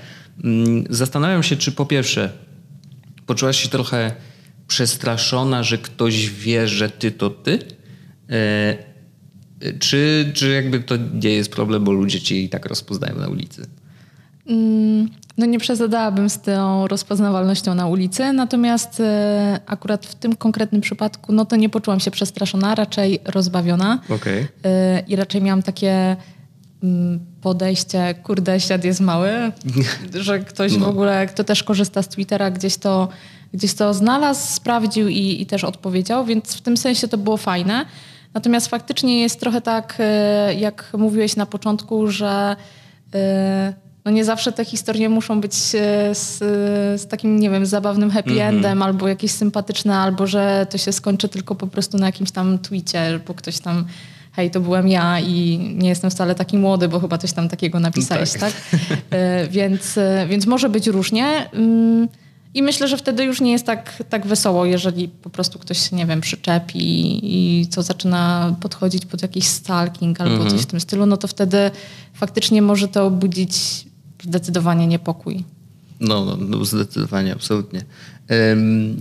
Zastanawiam się, czy po pierwsze poczułaś się trochę przestraszona, że ktoś wie, że ty to ty? E, czy, czy jakby to nie jest problem, bo ludzie cię i tak rozpoznają na ulicy? Mm, no nie przesadałabym z tą rozpoznawalnością na ulicy, natomiast e, akurat w tym konkretnym przypadku no to nie poczułam się przestraszona, raczej rozbawiona. Okay. E, I raczej miałam takie podejście, kurde, świat jest mały, *laughs* że ktoś no. w ogóle, kto też korzysta z Twittera, gdzieś to, gdzieś to znalazł, sprawdził i, i też odpowiedział, więc w tym sensie to było fajne. Natomiast faktycznie jest trochę tak, e, jak mówiłeś na początku, że e, no nie zawsze te historie muszą być e, z, z takim, nie wiem, zabawnym happy mm -hmm. endem, albo jakieś sympatyczne, albo że to się skończy tylko po prostu na jakimś tam tweetie, bo ktoś tam hej, to byłem ja i nie jestem wcale taki młody, bo chyba coś tam takiego napisałeś, tak? tak? więc, e, więc może być różnie. Mm, I myślę, że wtedy już nie jest tak, tak wesoło, jeżeli po prostu ktoś się, nie wiem, przyczepi i co zaczyna podchodzić pod jakiś stalking albo -hmm. coś w tym stylu, no to wtedy faktycznie może to budzić zdecydowanie niepokój. No, no, no zdecydowanie, absolutnie. Um,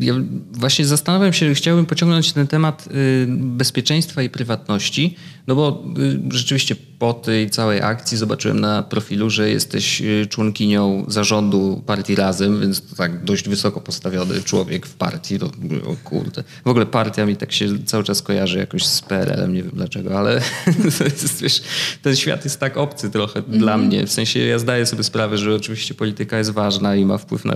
ja właśnie zastanawiam się, chciałbym pociągnąć ten temat y, bezpieczeństwa i prywatności, no bo y, rzeczywiście po tej całej akcji zobaczyłem na profilu, że jesteś y, członkinią zarządu partii Razem, więc to tak dość wysoko postawiony człowiek w partii. To, o kurde. W ogóle partia mi tak się cały czas kojarzy jakoś z PRL-em, nie wiem dlaczego, ale *laughs* jest, wiesz, ten świat jest tak obcy trochę mm dla mnie. W sensie ja zdaję sobie sprawę, że oczywiście polityka jest ważna i ma wpływ na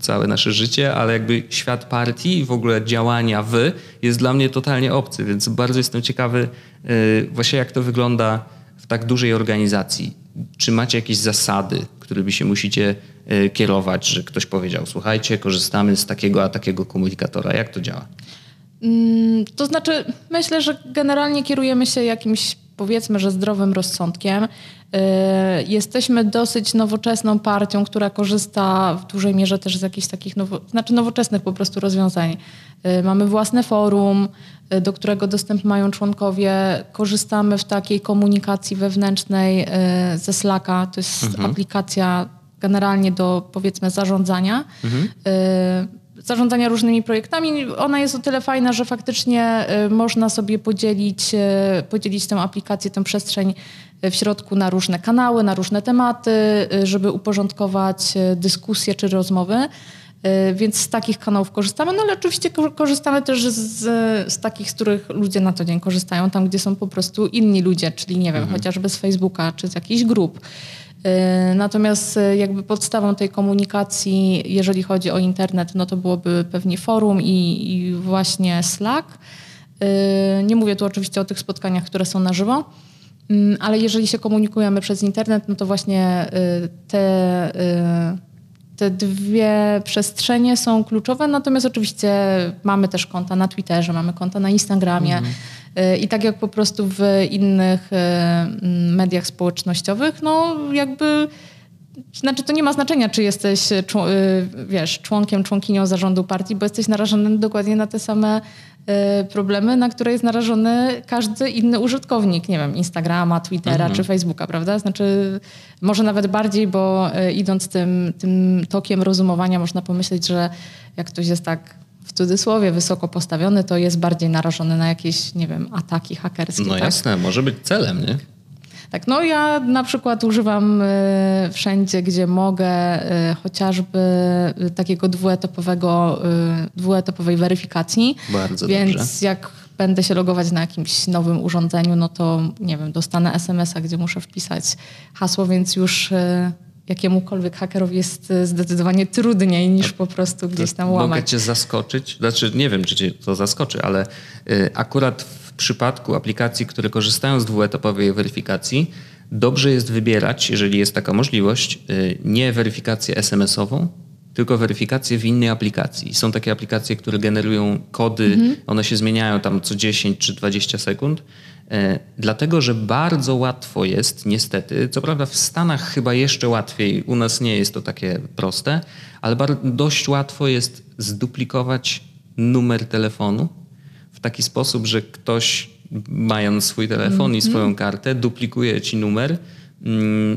całe nasze życie, ale jakby świat partii i w ogóle działania w jest dla mnie totalnie obcy, więc bardzo jestem ciekawy właśnie jak to wygląda w tak dużej organizacji. Czy macie jakieś zasady, którymi się musicie y, kierować, że ktoś powiedział, słuchajcie, korzystamy z takiego a takiego komunikatora. Jak to działa? Mm, to znaczy, myślę, że generalnie kierujemy się jakimś, powiedzmy, że zdrowym rozsądkiem. Y, jesteśmy dosyć nowoczesną partią, która korzysta w dużej mierze też z jakichś takich nowo, znaczy nowoczesnych po prostu rozwiązań. Y, mamy własne forum, y, do którego dostęp mają członkowie. Korzystamy w takiej komunikacji wewnętrznej ze Slacka. To jest mhm. aplikacja generalnie do powiedzmy zarządzania. Mhm zarządzania różnymi projektami. Ona jest o tyle fajna, że faktycznie można sobie podzielić, podzielić tę aplikację, tę przestrzeń w środku na różne kanały, na różne tematy, y, żeby uporządkować y, dyskusje czy rozmowy. Y, więc z takich kanałów korzystamy, no ale oczywiście korzystamy też z, z takich, z których ludzie na co dzień korzystają, tam gdzie są po prostu inni ludzie, czyli nie wiem, mhm. chociażby z Facebooka czy z jakichś grup. Natomiast jakby podstawą tej komunikacji, jeżeli chodzi o internet, no to byłoby pewnie forum i, i właśnie Slack. Nie mówię tu oczywiście o tych spotkaniach, które są na żywo. Mm, ale jeżeli się komunikujemy przez internet, no to właśnie y, te, y, te dwie przestrzenie są kluczowe. Natomiast oczywiście mamy też konta na Twitterze, mamy konta na Instagramie. Mhm. Y, I tak jak po prostu w innych mm, mediach społecznościowych, no jakby znaczy, to nie ma znaczenia, czy jesteś, wiesz, członkiem, członkinią zarządu partii, bo jesteś narażony dokładnie na te same problemy, na które jest narażony każdy inny użytkownik, nie wiem, Instagrama, Twittera mhm. czy Facebooka, prawda? Znaczy, może nawet bardziej, bo idąc tym, tym tokiem rozumowania, można pomyśleć, że jak ktoś jest tak cudzysłowie wysoko postawiony, to jest bardziej narażony na jakieś, nie wiem, ataki hakerskie. No tak? jasne, może być celem, nie? Tak, no ja na przykład używam y, wszędzie, gdzie mogę, y, chociażby y, takiego dwuetapowego, dwuetapowej weryfikacji. Bardzo Więc dobrze. jak będę się logować na jakimś nowym urządzeniu, no to nie wiem, dostanę SMS-a, gdzie muszę wpisać hasło, więc już jakiemukolwiek hakerowi jest zdecydowanie trudniej niż po prostu gdzieś tam łamać. Mogę cię zaskoczyć, znaczy nie wiem, czy cię to zaskoczy, ale akurat w przypadku aplikacji, które korzystają z dwuetapowej weryfikacji, dobrze jest wybierać, jeżeli jest taka możliwość, y, nie weryfikację SMS-ową, tylko weryfikację w innej aplikacji. Są takie aplikacje, które generują kody, mhm. one się zmieniają tam co 10 czy 20 sekund, e, dlatego że bardzo łatwo jest, niestety, co prawda w Stanach chyba jeszcze łatwiej, u nas nie jest to takie proste, ale dość łatwo jest zduplikować numer telefonu taki sposób, że ktoś mając swój telefon mm -hmm. i mhm. swoją kartę, duplikuje ci numer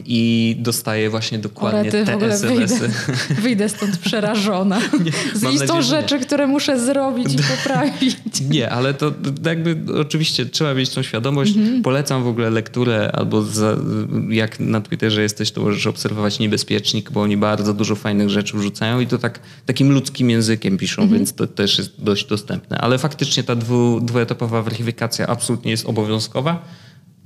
i dostaję właśnie dokładnie Orety, te SMS-y. Wyjdę, *laughs* wyjdę stąd przerażona. *laughs* Nie, z listą rzeczy, które muszę zrobić i *laughs* poprawić. Nie, ale to jakby oczywiście trzeba mieć tą świadomość. Mhm. Polecam w ogóle lekturę albo za, jak na Twitterze jesteś, to możesz obserwować Niebezpiecznik, bo oni bardzo dużo fajnych rzeczy wrzucają i to tak takim ludzkim językiem piszą, mhm. więc to też jest dość dostępne. Ale faktycznie ta dwu, dwuetapowa weryfikacja absolutnie jest obowiązkowa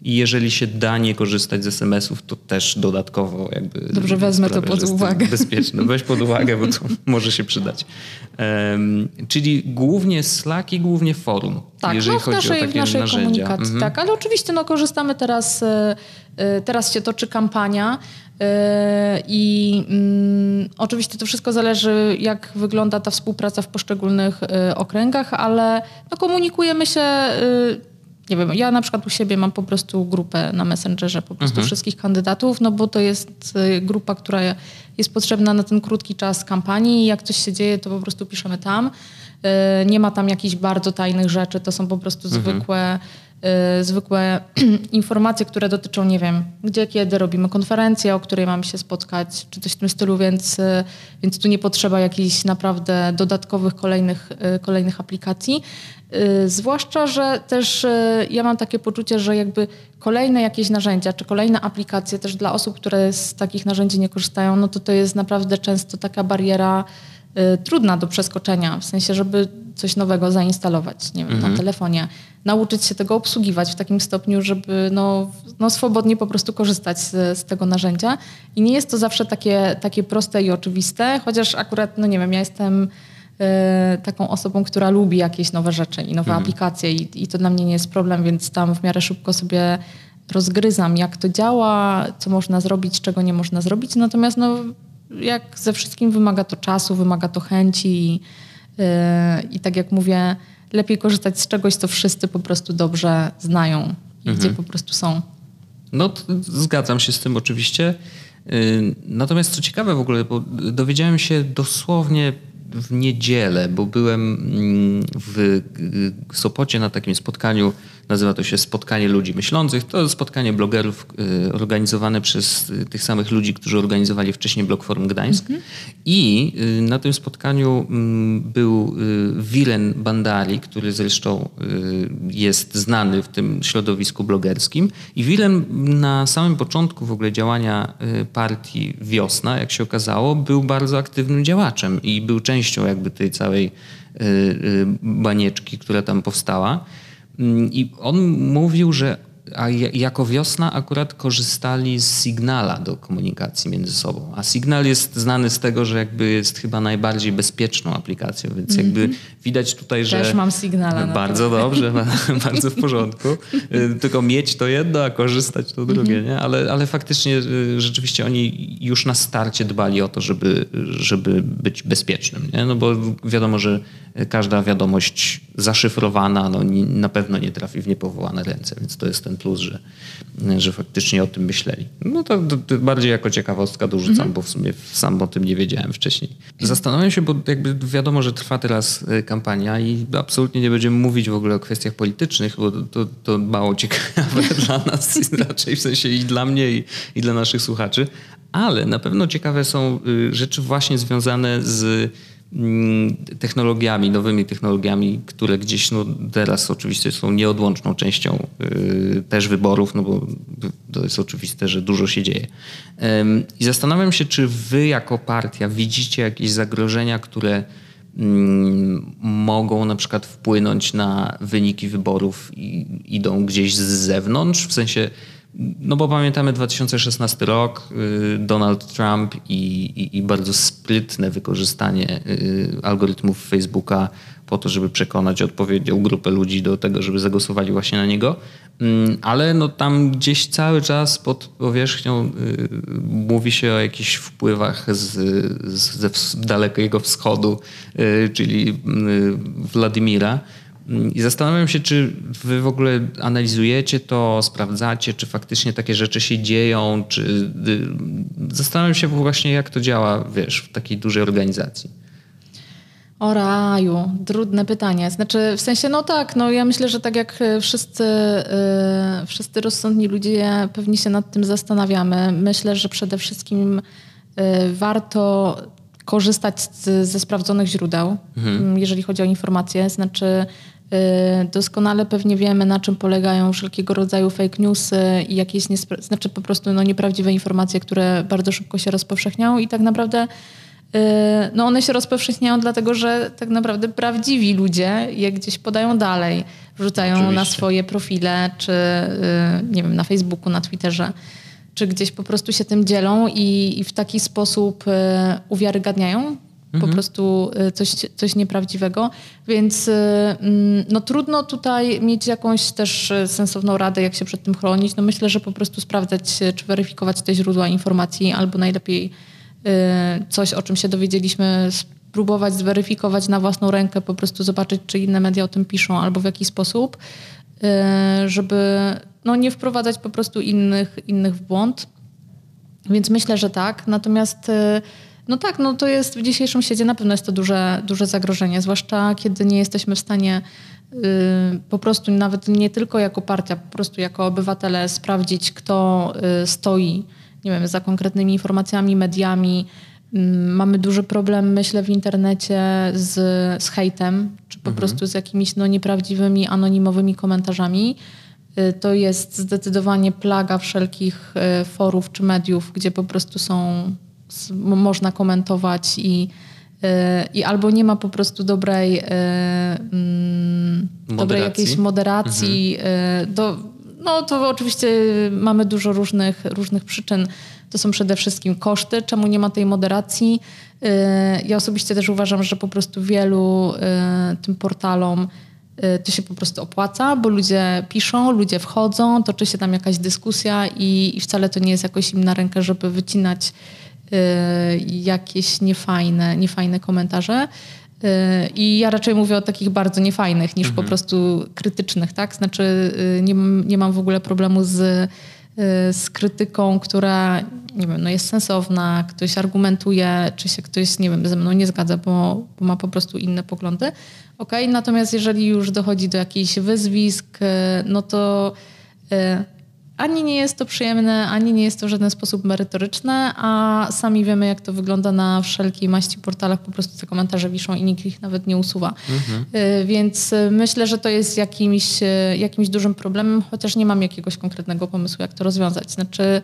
i jeżeli się da nie korzystać z SMS-ów, to też dodatkowo jakby... Dobrze, wezmę sprawia, to pod uwagę. Bezpieczne. Weź pod uwagę, bo to *laughs* może się przydać. Um, czyli głównie Slack i głównie forum, tak, jeżeli no w chodzi naszej, o takie w naszej narzędzia. komunikacji, mhm. tak. Ale oczywiście no, korzystamy teraz, e, e, teraz się toczy kampania e, i mm, oczywiście to wszystko zależy, jak wygląda ta współpraca w poszczególnych okręgach, ale no, komunikujemy się nie wiem, ja na przykład u siebie mam po prostu grupę na Messengerze, po prostu mhm. wszystkich kandydatów, no bo to jest y, grupa, która jest potrzebna na ten krótki czas kampanii i jak coś się dzieje, to po prostu piszemy tam. Y, nie ma tam jakichś bardzo tajnych rzeczy, to są po prostu mhm. zwykłe zwykłe *clears throat* informacje, które dotyczą, nie wiem, gdzie, kiedy robimy konferencję, o której mamy się spotkać, czy coś w tym stylu, więc, y, więc tu nie potrzeba jakichś naprawdę dodatkowych kolejnych, y, kolejnych aplikacji. Zwłaszcza, że też ja mam takie poczucie, że jakby kolejne jakieś narzędzia, czy kolejne aplikacje też dla osób, które z takich narzędzi nie korzystają, no to to jest naprawdę często taka bariera trudna do przeskoczenia, w sensie, żeby coś nowego zainstalować, nie wiem, mhm. na telefonie nauczyć się tego obsługiwać w takim stopniu, żeby no, no swobodnie po prostu korzystać z, z, tego narzędzia. I nie jest to zawsze takie, takie proste i oczywiste, chociaż akurat, no nie wiem, ja jestem y, taką osobą, która lubi jakieś nowe rzeczy i nowe mhm. aplikacje i, i to dla mnie nie jest problem, więc tam w miarę szybko sobie rozgryzam, jak to działa, co można zrobić, czego nie można zrobić. Natomiast no, jak ze wszystkim wymaga to czasu, wymaga to chęci i, yy, i tak jak mówię, lepiej korzystać z czegoś, co wszyscy po prostu dobrze znają i mhm. gdzie po prostu są. No, zgadzam się z tym oczywiście. Y, natomiast co ciekawe w ogóle, bo dowiedziałem się dosłownie w niedzielę, bo byłem mm, w Sopocie na takim spotkaniu Nazywa to się Spotkanie Ludzi Myślących. To spotkanie blogerów y, organizowane przez y, tych samych ludzi, którzy organizowali wcześniej Blog Forum Gdańsk. Mhm. I y, na tym spotkaniu mm, był Wilen Bandari, który zresztą jest znany w tym środowisku blogerskim. I Wilen na samym początku w ogóle działania partii Wiosna, jak się okazało, był bardzo aktywnym działaczem i był częścią jakby tej całej banieczki, która tam powstała. I on mówił, że a jako wiosna akurat korzystali z Signala do komunikacji między sobą. A Signal jest znany z tego, że jakby jest chyba najbardziej bezpieczną aplikacją, więc mm -hmm. jakby widać tutaj, że... Też mam Signala. Bardzo dobrze, *laughs* bardzo w porządku. Y, tylko mieć to jedno, a korzystać to drugie, mm -hmm. nie? Ale, ale faktycznie y, rzeczywiście oni już na starcie dbali o to, żeby, żeby być bezpiecznym, nie? No bo wiadomo, że każda wiadomość zaszyfrowana no, na pewno nie trafi w niepowołane ręce, więc to jest ten plus, że, że faktycznie o tym myśleli. No to, to, to bardziej jako ciekawostka dorzucam, mhm. bo w sumie sam o tym nie wiedziałem wcześniej. Zastanawiam się, bo jakby wiadomo, że trwa teraz e, kampania i absolutnie nie będziemy mówić w ogóle o kwestiach politycznych, bo to, to mało ciekawe *laughs* dla nas, *laughs* raczej w sensie i dla mnie, i, i dla naszych słuchaczy, ale na pewno ciekawe są y, rzeczy właśnie związane z technologiami, nowymi technologiami, które gdzieś no, teraz oczywiście są nieodłączną częścią y, też wyborów, no bo to jest oczywiste, że dużo się dzieje. I zastanawiam się, czy wy jako partia widzicie jakieś zagrożenia, które mm, mogą na przykład wpłynąć na wyniki wyborów i idą gdzieś z zewnątrz, w sensie no bo pamiętamy 2016 rok, y, Donald Trump i, i, i, bardzo sprytne wykorzystanie y, algorytmów Facebooka po to, żeby przekonać odpowiednią grupę ludzi do tego, żeby zagłosowali właśnie na niego. Mm, ale no tam gdzieś cały czas pod powierzchnią y, mówi się o jakichś wpływach z, z, dalekiego wschodu, czyli Władimira. I zastanawiam się, czy wy w ogóle analizujecie to, sprawdzacie, czy faktycznie takie rzeczy się dzieją, czy y, zastanawiam się właśnie, jak to działa, wiesz, w takiej dużej organizacji. O raju, trudne pytanie. Znaczy, w sensie, no tak, no ja myślę, że tak jak wszyscy, yy, wszyscy rozsądni ludzie pewnie się nad tym zastanawiamy. Myślę, że przede wszystkim yy, warto korzystać z, ze sprawdzonych źródeł, mhm. jeżeli chodzi o informacje. Znaczy, Y, doskonale pewnie wiemy, na czym polegają wszelkiego rodzaju fake newsy i jakieś znaczy po prostu no, nieprawdziwe informacje, które bardzo szybko się rozpowszechniają i tak naprawdę y, no one się rozpowszechniają dlatego, że tak naprawdę prawdziwi ludzie je gdzieś podają dalej, wrzucają Oczywiście. na swoje profile, czy y, nie wiem, na Facebooku, na Twitterze, czy gdzieś po prostu się tym dzielą i, i w taki sposób uwiarygadniają. Po prostu y, coś, coś nieprawdziwego. Więc y, mm, no, trudno tutaj mieć jakąś też y, sensowną radę, jak się przed tym chronić. No, myślę, że po prostu sprawdzać, czy weryfikować te źródła informacji, albo najlepiej coś, o czym się dowiedzieliśmy, spróbować zweryfikować na własną rękę, po prostu zobaczyć, czy inne media o tym piszą, albo w jaki sposób. żeby no, nie wprowadzać po prostu innych, innych w błąd. Więc myślę, że tak. Natomiast no tak, no to jest w dzisiejszym świecie na pewno jest to duże, duże zagrożenie, zwłaszcza kiedy nie jesteśmy w stanie po prostu nawet nie tylko jako partia, po prostu jako obywatele sprawdzić, kto stoi nie wiem, za konkretnymi informacjami, mediami. Mm, mamy duży problem, myślę, w internecie z, z hejtem, czy po mhm. prostu z jakimiś no, nieprawdziwymi, anonimowymi komentarzami. Y, to jest zdecydowanie plaga wszelkich y, forów czy mediów, gdzie po prostu są, można komentować i, y, i albo nie ma po prostu dobrej, mm, dobrej jakiejś moderacji. Mhm. Do, no to oczywiście mamy dużo różnych, różnych przyczyn. To są przede wszystkim koszty, czemu nie ma tej moderacji. Y, ja osobiście też uważam, że po prostu wielu y, tym portalom y, to się po prostu opłaca, bo ludzie piszą, ludzie wchodzą, toczy się tam jakaś dyskusja i, i wcale to nie jest jakoś im na rękę, żeby wycinać jakieś niefajne, niefajne komentarze. I ja raczej mówię o takich bardzo niefajnych niż mhm. po prostu krytycznych, tak? Znaczy nie, nie mam w ogóle problemu z Y, z krytyką, która nie wiem, no jest sensowna, ktoś argumentuje, czy się ktoś, nie wiem, ze mną nie zgadza, bo, bo ma po prostu inne poglądy. Okay? Natomiast jeżeli już dochodzi do jakichś wyzwisk, y, no to y, ani nie jest to przyjemne, ani nie jest to w żaden sposób merytoryczne, a sami wiemy, jak to wygląda na wszelkiej maści portalach. Po prostu te komentarze wiszą i nikt ich nawet nie usuwa. Mhm. Y, więc y, myślę, że to jest jakimś, y, jakimś dużym problemem, chociaż nie mam jakiegoś konkretnego pomysłu, jak to rozwiązać. Znaczy,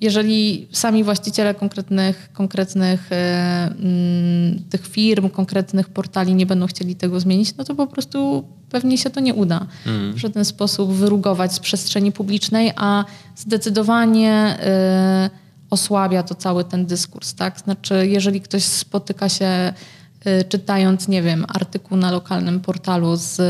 jeżeli sami właściciele konkretnych, konkretnych mm, tych firm, konkretnych portali nie będą chcieli tego zmienić, no to po prostu pewnie się to nie uda mm. w żaden sposób wyrugować z przestrzeni publicznej, a zdecydowanie osłabia to cały ten dyskurs. Tak? Znaczy, jeżeli ktoś spotyka się czytając, nie wiem, artykuł na lokalnym portalu z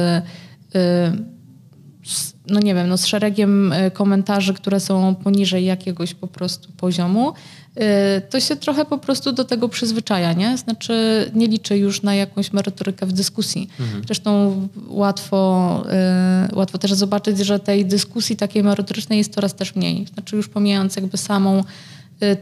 no nie wiem, no z szeregiem e, komentarzy, które są poniżej jakiegoś po prostu poziomu, e, to się trochę po prostu do tego przyzwyczaja, nie? Znaczy nie liczy już na jakąś merytorykę w dyskusji. Mhm. Zresztą łatwo, e, łatwo też zobaczyć, że tej dyskusji takiej merytorycznej jest coraz też mniej. Znaczy już pomijając jakby samą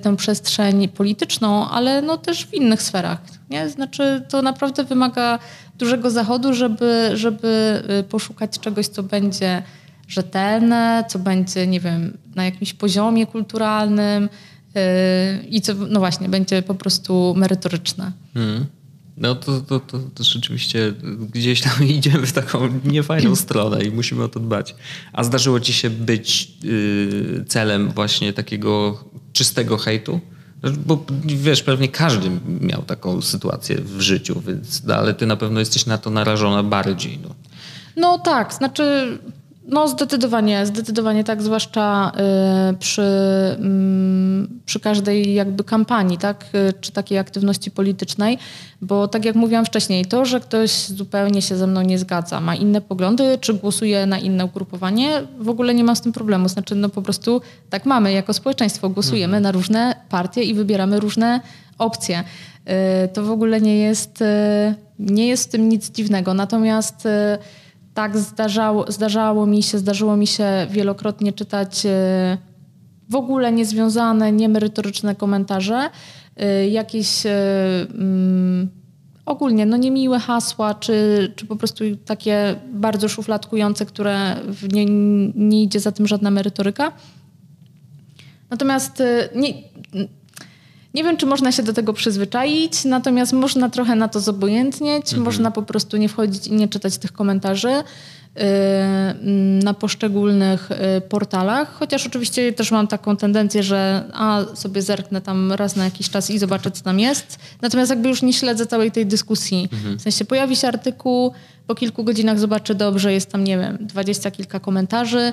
tę przestrzeń polityczną, ale no też w innych sferach. Nie? Znaczy to naprawdę wymaga dużego zachodu, żeby, żeby poszukać czegoś, co będzie rzetelne, co będzie, nie wiem, na jakimś poziomie kulturalnym yy, i co, no właśnie, będzie po prostu merytoryczne. Hmm. No to, to, to, to, rzeczywiście gdzieś tam *laughs* idziemy w taką niefajną *clears throat* stronę i musimy o to dbać. A zdarzyło ci się być yy, celem właśnie takiego czystego hejtu? Bo wiesz, pewnie każdy miał taką sytuację w życiu, więc, no, ale ty na pewno jesteś na to narażona bardziej. No, no tak, znaczy no zdecydowanie, zdecydowanie tak, zwłaszcza y, przy, y, przy każdej jakby kampanii, tak, y, czy takiej aktywności politycznej, bo tak jak mówiłam wcześniej, to, że ktoś zupełnie się ze mną nie zgadza, ma inne poglądy, czy głosuje na inne ugrupowanie, w ogóle nie mam z tym problemu. Znaczy, no po prostu tak mamy, jako społeczeństwo głosujemy na różne partie i wybieramy różne opcje. Y, to w ogóle nie jest, nie jest w tym nic dziwnego. Natomiast tak zdarzało, zdarzało mi się, zdarzyło mi się wielokrotnie czytać e, w ogóle niezwiązane, niemerytoryczne komentarze, e, jakieś e, mm, ogólnie no niemiłe hasła, czy, czy po prostu takie bardzo szufladkujące, które nie, nie idzie za tym żadna merytoryka. Natomiast nie, nie wiem, czy można się do tego przyzwyczaić, natomiast można trochę na to zobojętnieć, mhm. można po prostu nie wchodzić i nie czytać tych komentarzy y, na poszczególnych y, portalach, chociaż oczywiście też mam taką tendencję, że a sobie zerknę tam raz na jakiś czas i zobaczę, co tam jest. Natomiast jakby już nie śledzę całej tej dyskusji. Mhm. W sensie pojawi się artykuł, po kilku godzinach zobaczę dobrze, jest tam, nie wiem, dwadzieścia kilka komentarzy,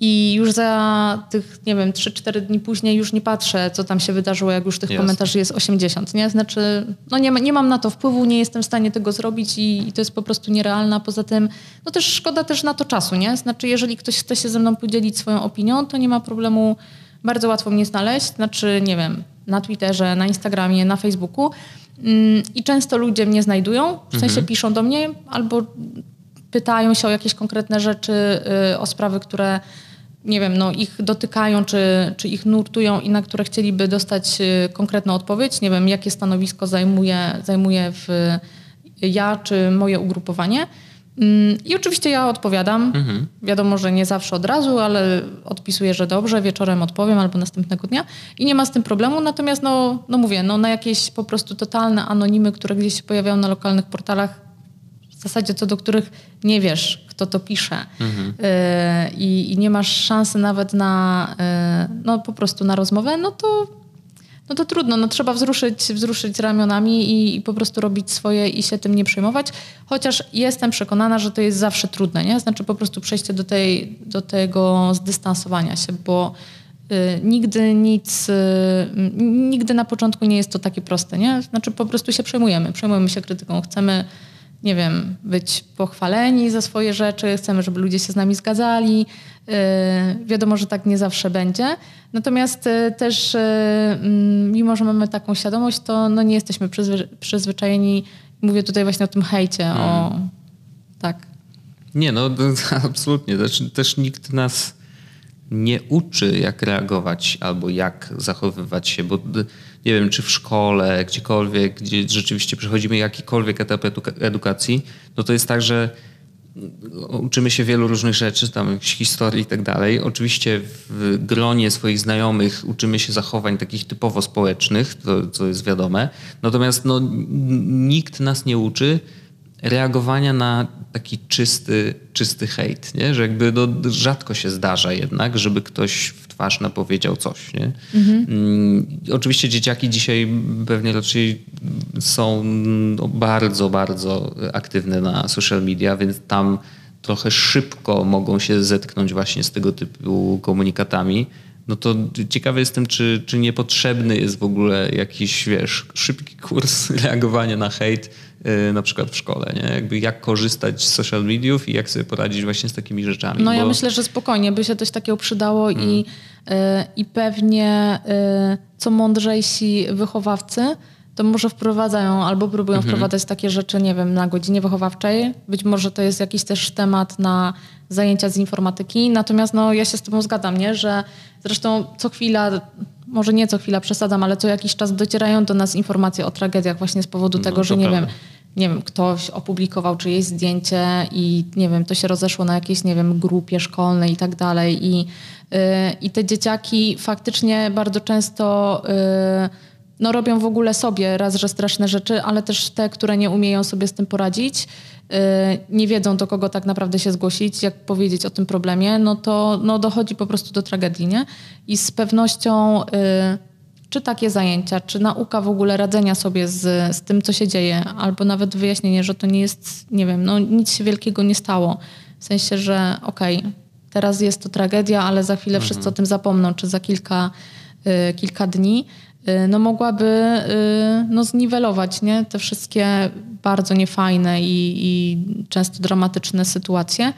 i już za tych, nie wiem, 3-4 dni później już nie patrzę, co tam się wydarzyło, jak już tych Jasne. komentarzy jest 80, nie? Znaczy, no nie, nie mam na to wpływu, nie jestem w stanie tego zrobić i, i, to jest po prostu nierealne. Poza tym, no też szkoda też na to czasu, nie? Znaczy, jeżeli ktoś chce się ze mną podzielić swoją opinią, to nie ma problemu, bardzo łatwo mnie znaleźć, znaczy, nie wiem, na Twitterze, na Instagramie, na Facebooku. Mm, I często ludzie mnie znajdują, w sensie mhm. piszą do mnie albo pytają się o jakieś konkretne rzeczy, y, o sprawy, które nie wiem, no, ich dotykają, czy, czy ich nurtują i na które chcieliby dostać y, konkretną odpowiedź. Nie wiem, jakie stanowisko zajmuje, zajmuje w ja czy moje ugrupowanie. Mm, I oczywiście ja odpowiadam. Mhm. Wiadomo, że nie zawsze od razu, ale odpisuję, że dobrze, wieczorem odpowiem albo następnego dnia i nie ma z tym problemu. Natomiast, no, no mówię, no, na jakieś po prostu totalne anonimy, które gdzieś się pojawiają na lokalnych portalach, zasadzie co do których nie wiesz, kto to pisze mhm. y i, nie masz szansy nawet na, y no po prostu na rozmowę, no to no to trudno, no trzeba wzruszyć, wzruszyć ramionami i, i, po prostu robić swoje i się tym nie przejmować. Chociaż jestem przekonana, że to jest zawsze trudne, nie? Znaczy po prostu przejście do, tej, do tego zdystansowania się, bo y, nigdy nic, y, nigdy na początku nie jest to takie proste, nie? Znaczy po prostu się przejmujemy, przejmujemy się krytyką, chcemy nie wiem, być pochwaleni za swoje rzeczy, chcemy, żeby ludzie się z nami zgadzali. Yy, wiadomo, że tak nie zawsze będzie. Natomiast yy, też, yy, mm, mimo że mamy taką świadomość, to no, nie jesteśmy przyzwy przyzwyczajeni. Mówię tutaj właśnie o tym hejcie, hmm. o tak. Nie, no *laughs* absolutnie. Też, też nikt nas nie uczy, jak reagować albo jak zachowywać się, bo nie wiem, czy w szkole, gdziekolwiek, gdzie rzeczywiście przechodzimy jakikolwiek etap edukacji, no to jest tak, że uczymy się wielu różnych rzeczy, tam historii i tak dalej. Oczywiście w gronie swoich znajomych uczymy się zachowań takich typowo społecznych, to, co jest wiadome. Natomiast no, nikt nas nie uczy reagowania na taki czysty, czysty hejt, nie? że jakby no, rzadko się zdarza jednak, żeby ktoś w twarz napowiedział coś. Nie? Mhm. Mm, oczywiście dzieciaki dzisiaj pewnie raczej są bardzo, bardzo aktywne na social media, więc tam trochę szybko mogą się zetknąć właśnie z tego typu komunikatami. No to ciekawy jestem, czy, czy niepotrzebny jest w ogóle jakiś, wiesz, szybki kurs *laughs* reagowania na hejt, na przykład w szkole, nie? Jakby jak korzystać z social mediów i jak sobie poradzić właśnie z takimi rzeczami. No bo... ja myślę, że spokojnie by się coś takiego przydało hmm. i, y, i pewnie y, co mądrzejsi wychowawcy to może wprowadzają albo próbują mhm. wprowadzać takie rzeczy, nie wiem, na godzinie wychowawczej. Być może to jest jakiś też temat na zajęcia z informatyki. Natomiast no, ja się z tobą zgadzam, nie? że zresztą co chwila może nie co chwila przesadzam, ale co jakiś czas docierają do nas informacje o tragediach właśnie z powodu no, tego, że nie wiem, nie wiem, ktoś opublikował czyjeś zdjęcie i nie wiem, to się rozeszło na jakiejś, nie wiem, grupie szkolnej i tak dalej. I, yy, i te dzieciaki faktycznie bardzo często yy, no, robią w ogóle sobie raz, że straszne rzeczy, ale też te, które nie umieją sobie z tym poradzić, yy, nie wiedzą do kogo tak naprawdę się zgłosić, jak powiedzieć o tym problemie, no to no, dochodzi po prostu do tragedii, nie? I z pewnością yy, czy takie zajęcia, czy nauka w ogóle radzenia sobie z, z tym, co się dzieje, albo nawet wyjaśnienie, że to nie jest, nie wiem, no nic się wielkiego nie stało. W sensie, że okej, okay, teraz jest to tragedia, ale za chwilę mhm. wszyscy o tym zapomną, czy za kilka, y, kilka dni, y, no mogłaby y, no zniwelować nie? te wszystkie bardzo niefajne i, i często dramatyczne sytuacje.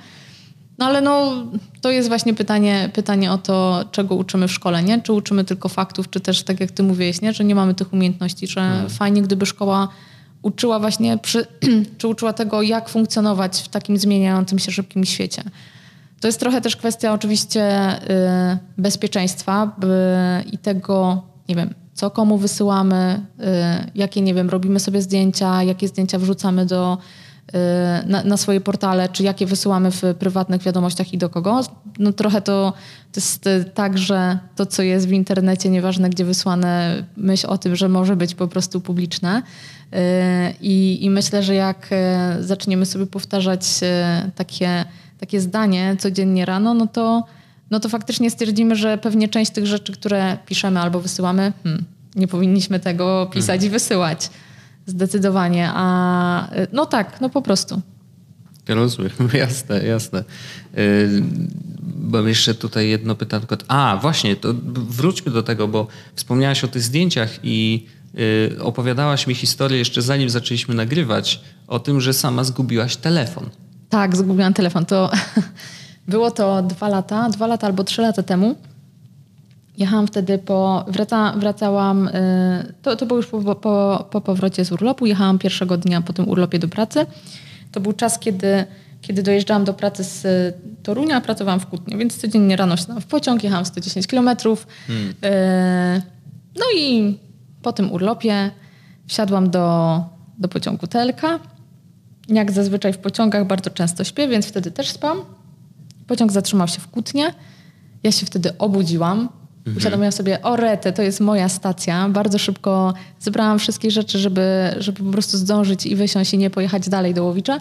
No ale no, to jest właśnie pytanie, pytanie o to, czego uczymy w szkole, nie? Czy uczymy tylko faktów, czy też tak jak ty mówiłeś, nie? Że nie mamy tych umiejętności, że hmm. fajnie gdyby szkoła uczyła właśnie, przy, *clears throat* czy uczyła tego, jak funkcjonować w takim zmieniającym się szybkim świecie. To jest trochę też kwestia oczywiście y, bezpieczeństwa by, i tego, nie wiem, co komu wysyłamy, y, jakie, nie wiem, robimy sobie zdjęcia, jakie zdjęcia wrzucamy do Y, na, na, swoje portale, czy jakie wysyłamy w prywatnych wiadomościach i do kogo. No trochę to, to jest y, tak, że to, co jest w internecie, nieważne gdzie wysłane, myśl o tym, że może być po prostu publiczne. Y, I, i myślę, że jak zaczniemy sobie powtarzać takie, takie zdanie codziennie rano, no to, no to faktycznie stwierdzimy, że pewnie część tych rzeczy, które piszemy albo wysyłamy, hmm, nie powinniśmy tego pisać hmm. i wysyłać. Zdecydowanie. A no tak, no po prostu. Rozumiem, *laughs* jasne, jasne. Yy, mam jeszcze tutaj jedno pytanie. A, właśnie, to wróćmy do tego, bo wspomniałaś o tych zdjęciach i yy, opowiadałaś mi historię jeszcze zanim zaczęliśmy nagrywać o tym, że sama zgubiłaś telefon. Tak, zgubiłam telefon. To *laughs* było to dwa lata, dwa lata albo trzy lata temu. Jechałam wtedy po, wraca, wracałam, y, to, to było już po, po, po powrocie z urlopu, jechałam pierwszego dnia po tym urlopie do pracy. To był czas, kiedy, kiedy dojeżdżałam do pracy z Torunia, pracowałam w Kutnie, więc codziennie rano siadałam w pociąg, jechałam 110 kilometrów. Hmm. No i po tym urlopie wsiadłam do, do pociągu TLK. Jak zazwyczaj w pociągach bardzo często śpię, więc wtedy też spam. Pociąg zatrzymał się w Kutnie. Ja się wtedy obudziłam. Mhm. Uświadomiłam sobie, o rety, to jest moja stacja. Bardzo szybko zebrałam wszystkie rzeczy, żeby, żeby po prostu zdążyć i wysiąść i nie pojechać dalej do Łowicza.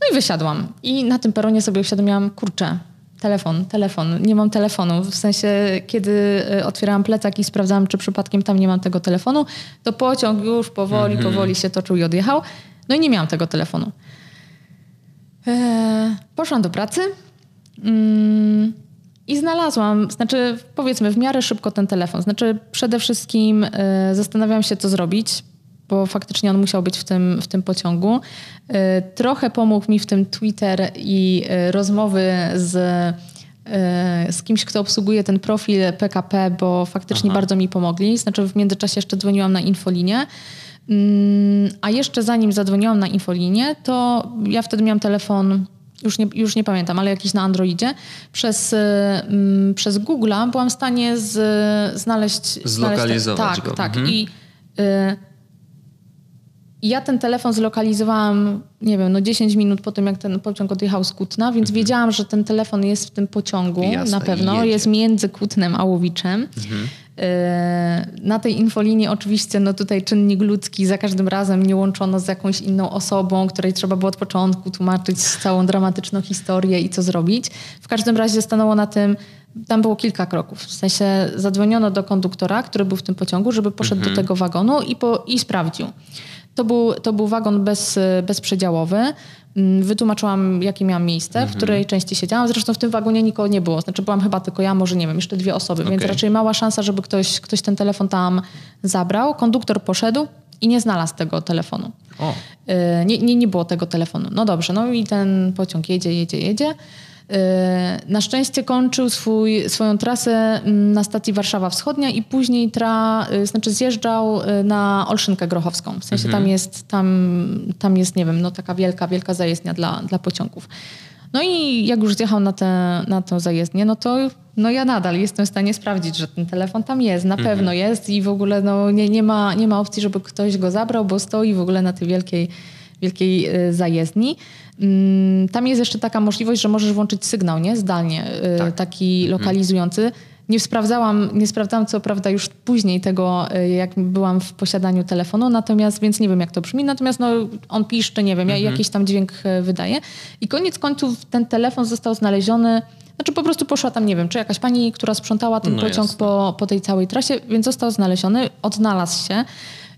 No i wysiadłam. I na tym peronie sobie uświadomiłam, kurczę, telefon, telefon, nie mam telefonu. W sensie, kiedy y, otwierałam plecak i sprawdzałam, czy przypadkiem tam nie mam tego telefonu, to pociąg już powoli, mhm. powoli się toczył i odjechał. No i nie miałam tego telefonu. Eee, poszłam do pracy. Mm, I znalazłam, znaczy powiedzmy w miarę szybko ten telefon. Znaczy przede wszystkim y, zastanawiałam się, co zrobić, bo faktycznie on musiał być w tym, w tym pociągu. Y, trochę pomógł mi w tym Twitter i y, rozmowy z, z kimś, kto obsługuje ten profil PKP, bo faktycznie Aha. bardzo mi pomogli. Znaczy w międzyczasie jeszcze dzwoniłam na infolinię. Mm, a jeszcze zanim zadzwoniłam na infolinię, to ja wtedy miałam telefon już nie, już nie pamiętam, ale jakiś na Androidzie, przez, mm, przez Google'a byłam w stanie z, znaleźć... Zlokalizować znaleźć, tak, go. Tak, mhm. i y, ja ten telefon zlokalizowałam, nie wiem, no 10 minut po tym, jak ten pociąg odjechał z Kutna, więc mhm. wiedziałam, że ten telefon jest w tym pociągu Jasne, na pewno. Jest między Kutnem a Łowiczem. Mhm. E, na tej infolinii oczywiście no tutaj czynnik ludzki za każdym razem nie łączono z jakąś inną osobą, której trzeba było od początku tłumaczyć całą dramatyczną historię i co zrobić. W każdym razie stanęło na tym, tam było kilka kroków. W sensie zadzwoniono do konduktora, który był w tym pociągu, żeby poszedł mhm. do tego wagonu i, po, i sprawdził. To był, to był wagon bez, bezprzedziałowy. Mm, wytłumaczyłam, jakie miałam miejsce, mhm. w której części siedziałam. Zresztą w tym wagonie nikogo nie było. Znaczy byłam chyba tylko ja, może nie wiem, jeszcze dwie osoby, okay. więc raczej mała szansa, żeby ktoś, ktoś ten telefon tam zabrał. Konduktor poszedł i nie znalazł tego telefonu. O. Y, nie, nie, nie było tego telefonu. No dobrze, no i ten pociąg jedzie, jedzie, jedzie. E, na szczęście kończył swój, swoją trasę mm, na stacji Warszawa Wschodnia i później tra, e, znaczy zjeżdżał e, na Olszynkę Grochowską. W sensie mhm. tam, jest, tam, tam jest, nie wiem, no taka wielka, wielka zajezdnia dla, dla pociągów. No i jak już zjechał na, tę na tę zajezdnię, no to no ja nadal jestem w stanie sprawdzić, że ten telefon tam jest, na mhm. pewno jest i w ogóle no, nie, nie, ma, nie ma opcji, żeby ktoś go zabrał, bo stoi w ogóle na tej wielkiej, wielkiej zajezdni. Mm, tam jest jeszcze taka możliwość, że możesz włączyć sygnał, nie? Zdalnie, y, tak. taki mhm. lokalizujący. Nie sprawdzałam, nie sprawdzałam co prawda już później tego, y, jak byłam w posiadaniu telefonu, natomiast, więc nie wiem jak to brzmi, natomiast no, on piszczy, nie wiem, mhm. jakiś tam dźwięk y, wydaje. I koniec końców ten telefon został znaleziony znaczy po prostu poszła tam, nie wiem, czy jakaś pani, która sprzątała ten no pociąg po, po tej całej trasie, więc został znaleziony, odnalazł się.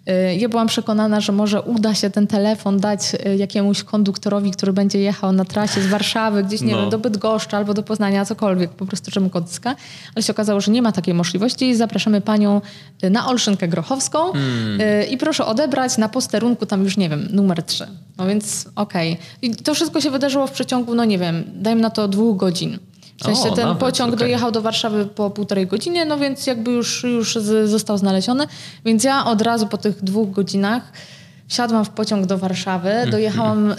Y, ja byłam przekonana, że może uda się ten telefon dać y, jakiemuś konduktorowi, który będzie jechał na trasie z Warszawy, gdzieś, nie no. wiem, do Bydgoszczy albo do Poznania, cokolwiek, po prostu czemu odzyska. Ale się okazało, że nie ma takiej możliwości i zapraszamy panią y, na Olszynkę Grochowską hmm. i proszę odebrać na posterunku tam już, nie wiem, numer 3. No więc okej. Okay. I to wszystko się wydarzyło w przeciągu, no nie wiem, dajmy na to dwóch godzin. W sensie o, ten nawet, pociąg okay. dojechał do Warszawy po półtorej godzinie, no więc jakby już, już został znaleziony. Więc ja od razu po tych dwóch godzinach Wsiadłam w pociąg do Warszawy, mhm. dojechałam, y,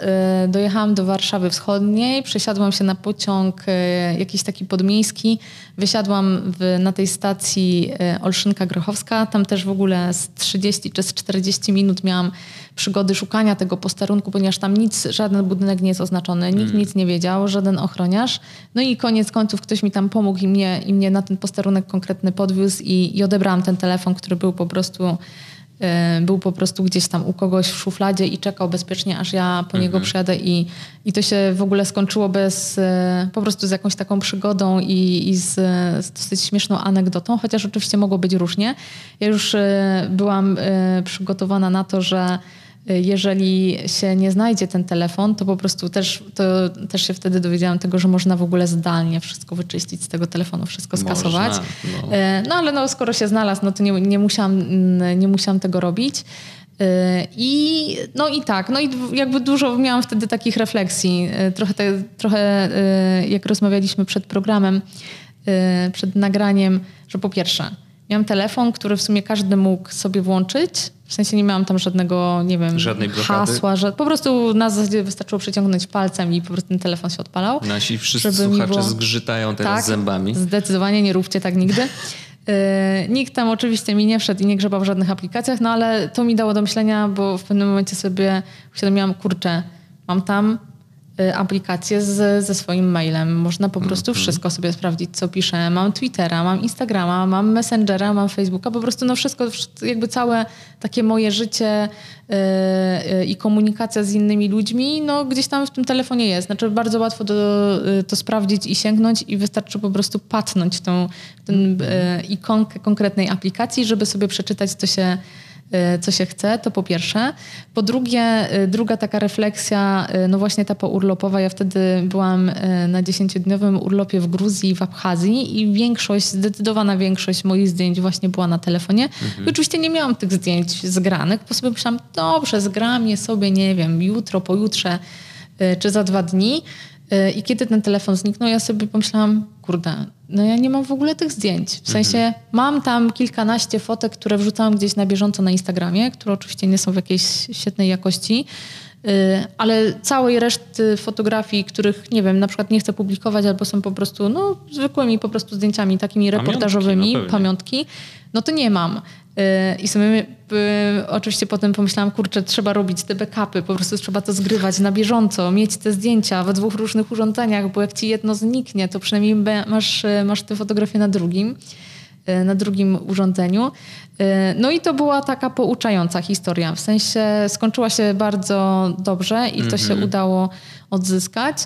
dojechałam do Warszawy Wschodniej, przesiadłam się na pociąg y, jakiś taki podmiejski, wysiadłam w, na tej stacji y, Olszynka Grochowska, tam też w ogóle z 30 czy z 40 minut miałam przygody szukania tego posterunku, ponieważ tam nic, żaden budynek nie jest oznaczony, nikt mm. nic nie wiedział, żaden ochroniarz. No i koniec końców ktoś mi tam pomógł i mnie, i mnie na ten posterunek konkretny podwiózł i, i odebrałam ten telefon, który był po prostu był po prostu gdzieś tam u kogoś w szufladzie i czekał bezpiecznie, aż ja po niego mhm. przyjadę i, i to się w ogóle skończyło bez, y, po prostu z jakąś taką przygodą i, i z, z dosyć śmieszną anegdotą, chociaż oczywiście mogło być różnie. Ja już y, byłam przygotowana na to, że jeżeli się nie znajdzie ten telefon, to po prostu też, to też się wtedy dowiedziałam tego, że można w ogóle zdalnie wszystko wyczyścić z tego telefonu, wszystko skasować. Można, no. E, no. ale no, skoro się znalazł, no to nie, nie, musiałam, nie musiałam tego robić. E, I, no i tak, no i jakby dużo miałam wtedy takich refleksji. Trochę, te, trochę jak rozmawialiśmy przed programem, przed nagraniem, że po pierwsze, Miałam telefon, który w sumie każdy mógł sobie włączyć. W sensie nie miałam tam żadnego, nie wiem, Żadnej hasła. Po prostu na zasadzie wystarczyło przeciągnąć palcem i po prostu ten telefon się odpalał. Nasi wszyscy słuchacze było... zgrzytają teraz tak, zębami. Zdecydowanie nie róbcie tak nigdy. Yy, *laughs* nikt tam oczywiście mi nie wszedł i nie grzebał w żadnych aplikacjach, no ale to mi dało do myślenia, bo w pewnym momencie sobie uświadomiłam, kurczę, mam tam Y, aplikację z, ze swoim mailem. Można po prostu mm -hmm. wszystko sobie sprawdzić, co piszę. Mam Twittera, mam Instagrama, mam Messengera, mam Facebooka. Po prostu no wszystko, jakby całe takie moje życie yy, i komunikacja z innymi ludźmi, no gdzieś tam w tym telefonie jest. Znaczy bardzo łatwo do, y, to sprawdzić i sięgnąć i wystarczy po prostu patnąć tą, ten yy, ikonkę konkretnej aplikacji, żeby sobie przeczytać, co się Y, co się chce, to po pierwsze. Po drugie, y, druga taka refleksja, y, no właśnie ta pourlopowa. Ja wtedy byłam na dziesięciodniowym urlopie w Gruzji, w Abchazji i większość, zdecydowana większość moich zdjęć właśnie była na telefonie. Mhm. I oczywiście nie miałam tych zdjęć zgranych, po sobie myślałam, dobrze, zgram je sobie, nie wiem, jutro, pojutrze czy za dwa dni. I kiedy ten telefon zniknął, ja sobie pomyślałam, kurde, no ja nie mam w ogóle tych zdjęć. W sensie mhm. mam tam kilkanaście fotek, które wrzucałam gdzieś na bieżąco na Instagramie, które oczywiście nie są w jakiejś świetnej jakości, y, ale całej reszty fotografii, których nie wiem, na przykład nie chcę publikować albo są po prostu no, zwykłymi po prostu zdjęciami takimi reportażowymi, pamiątki, no pamiątki no to nie mam. I sobie y, oczywiście potem pomyślałam, kurczę, trzeba robić te backupy, po prostu trzeba to zgrywać na bieżąco, mieć te zdjęcia we dwóch różnych urządzeniach, bo jak ci jedno zniknie, to przynajmniej masz, masz te fotografie na drugim, na drugim urządzeniu. No i to była taka pouczająca historia, w sensie skończyła się bardzo dobrze i to się mhm. udało odzyskać.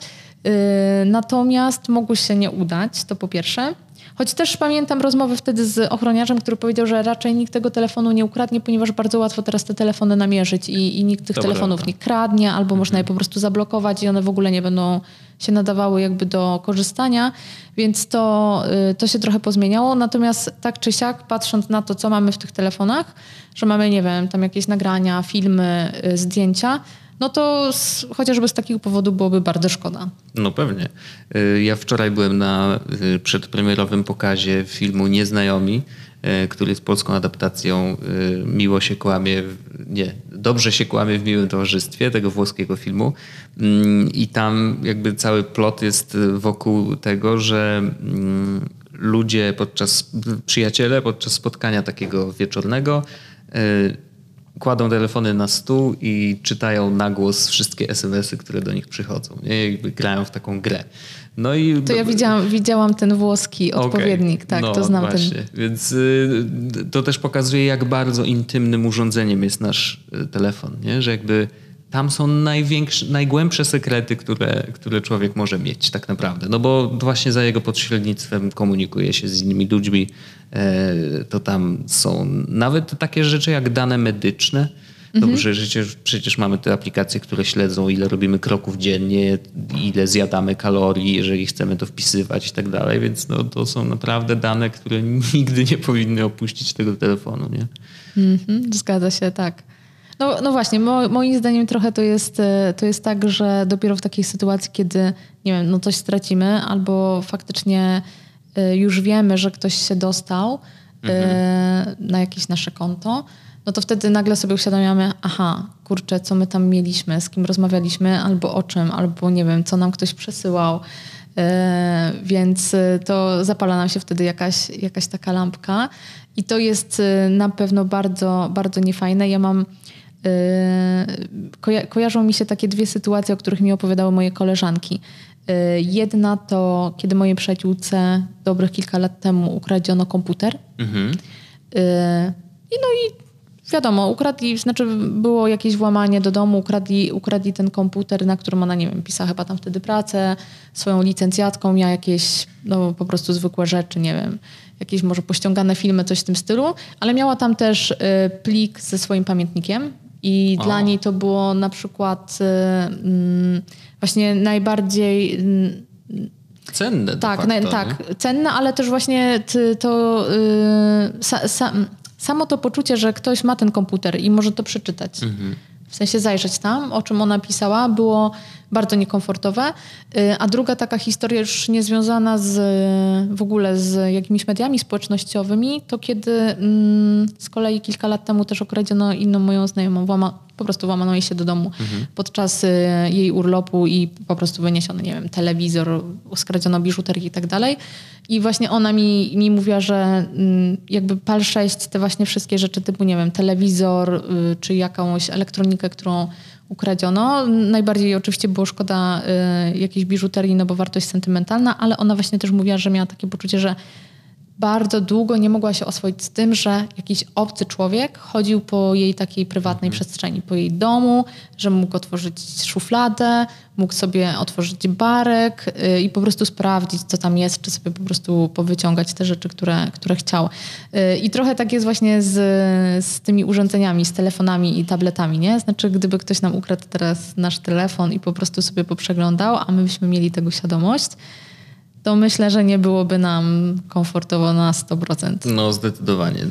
Natomiast mogło się nie udać, to po pierwsze. Choć też pamiętam rozmowę wtedy z ochroniarzem, który powiedział, że raczej nikt tego telefonu nie ukradnie, ponieważ bardzo łatwo teraz te telefony namierzyć i, i nikt tych Dobra, telefonów nie kradnie, albo mhm. można je po prostu zablokować i one w ogóle nie będą się nadawały jakby do korzystania, więc to, y, to się trochę pozmieniało. Natomiast tak czy siak, patrząc na to, co mamy w tych telefonach, że mamy, nie wiem, tam jakieś nagrania, filmy, y, zdjęcia, no to z, chociażby z takiego powodu byłoby bardzo szkoda. No pewnie. Y, ja wczoraj byłem na y, przedpremierowym pokazie filmu Nieznajomi, y, który jest polską adaptacją Miło się kłamie, nie, Dobrze się kłamie w miłym towarzystwie tego włoskiego filmu mm, i tam jakby cały plot jest wokół tego, że mm, ludzie podczas, przyjaciele podczas spotkania takiego wieczornego kładą telefony na stół i czytają na głos wszystkie SMS-y, które do nich przychodzą. Nie? Jakby grają w taką grę. No i to ja widziałam, widziałam ten włoski odpowiednik, okay. tak, no, to znam właśnie. ten. Więc y, to też pokazuje, jak bardzo intymnym urządzeniem jest nasz y, telefon, nie? że jakby tam są największe, najgłębsze sekrety, które, które człowiek może mieć tak naprawdę. No bo właśnie za jego pośrednictwem komunikuje się z innymi ludźmi. E, to tam są nawet takie rzeczy jak dane medyczne. Mhm. Dobrze, przecież, przecież mamy te aplikacje, które śledzą, ile robimy kroków dziennie, ile zjadamy kalorii, jeżeli chcemy to wpisywać i tak dalej, więc no, to są naprawdę dane, które *laughs* nigdy nie powinny opuścić tego telefonu. Nie? Mhm, zgadza się, tak. No, no właśnie, mo, moim zdaniem trochę to jest, e, to jest tak, że dopiero w takiej sytuacji, kiedy nie wiem, no coś stracimy albo faktycznie e, już wiemy, że ktoś się dostał e, mhm. na jakieś nasze konto, no to wtedy nagle sobie uświadamiamy, aha, kurczę, co my tam mieliśmy, z kim rozmawialiśmy, albo o czym, albo nie wiem, co nam ktoś przesyłał. Więc to zapala nam się wtedy jakaś, jakaś taka lampka i to jest na pewno bardzo, bardzo niefajne. Ja mam Yy, kojarzą mi się takie dwie sytuacje, o których mi opowiadały moje koleżanki. Yy, jedna to, kiedy mojej przyjaciółce dobrych kilka lat temu ukradziono komputer. Mhm. Yy, I no i wiadomo, ukradli, znaczy było jakieś włamanie do domu, ukradli, ukradli ten komputer, na którym ona, nie wiem, pisała chyba tam wtedy pracę, swoją licencjatką, miała jakieś, no po prostu zwykłe rzeczy, nie wiem, jakieś może pościągane filmy, coś w tym stylu, ale miała tam też y, plik ze swoim pamiętnikiem, i o. dla niej to było na przykład y, właśnie najbardziej. Y, cenne. Tak, facto, na, tak, cenne, ale też właśnie to y, sa, sa, samo to poczucie, że ktoś ma ten komputer i może to przeczytać. Mhm. W sensie zajrzeć tam, o czym ona pisała, było, bardzo niekomfortowe. A druga taka historia już niezwiązana z, w ogóle z jakimiś mediami społecznościowymi, to kiedy mm, z kolei kilka lat temu też okradziono inną moją znajomą, włama, po prostu łamano jej się do domu mhm. podczas jej urlopu i po prostu wyniesiono, nie wiem, telewizor, skradziono biżuterię i tak dalej. I właśnie ona mi, mi mówiła, że mm, jakby PAL 6, te właśnie wszystkie rzeczy typu, nie wiem, telewizor y, czy jakąś elektronikę, którą ukradziono. Najbardziej oczywiście było szkoda y, jakiejś biżuterii, no bo wartość sentymentalna, ale ona właśnie też mówiła, że miała takie poczucie, że bardzo długo nie mogła się oswoić z tym, że jakiś obcy człowiek chodził po jej takiej prywatnej mhm. przestrzeni, po jej domu, że mógł otworzyć szufladę, mógł sobie otworzyć barek yy, i po prostu sprawdzić, co tam jest, czy sobie po prostu powyciągać te rzeczy, które, które chciał. Yy, I trochę tak jest właśnie z, z tymi urządzeniami, z telefonami i tabletami, nie? Znaczy, gdyby ktoś nam ukradł teraz nasz telefon i po prostu sobie poprzeglądał, a my byśmy mieli tego świadomość, to myślę, że nie byłoby nam komfortowo na 100%. No, zdecydowanie.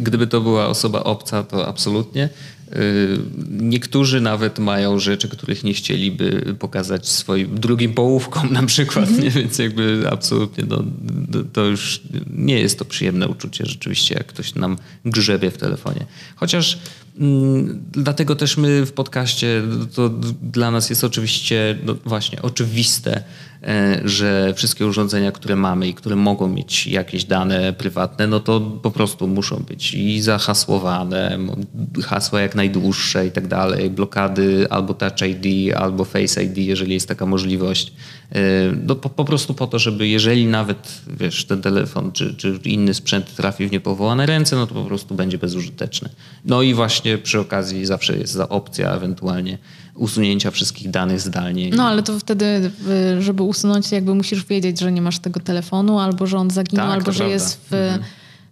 Gdyby to była osoba obca, to absolutnie. Y, niektórzy nawet mają rzeczy, których nie chcieliby pokazać swoim drugim połówkom na przykład, -hmm. nie? więc jakby absolutnie no, to już nie jest to przyjemne uczucie rzeczywiście, jak ktoś nam grzebie w telefonie. Chociaż mm, dlatego też my w podcaście, to dla nas jest oczywiście, no właśnie, oczywiste, że wszystkie urządzenia, które mamy i które mogą mieć jakieś dane prywatne, no to po prostu muszą być i zahasłowane, hasła jak najdłuższe i tak dalej, blokady albo Touch ID, albo Face ID, jeżeli jest taka możliwość. E, no po, po prostu po to, żeby jeżeli nawet wiesz, ten telefon czy, czy inny sprzęt trafi w niepowołane ręce, no to po prostu będzie bezużyteczny. No i właśnie przy okazji zawsze jest opcja ewentualnie usunięcia wszystkich danych zdalnie. No ale to wtedy, żeby usunąć, jakby musisz wiedzieć, że nie masz tego telefonu, albo że on zaginął, tak, albo że prawda. jest w, mhm.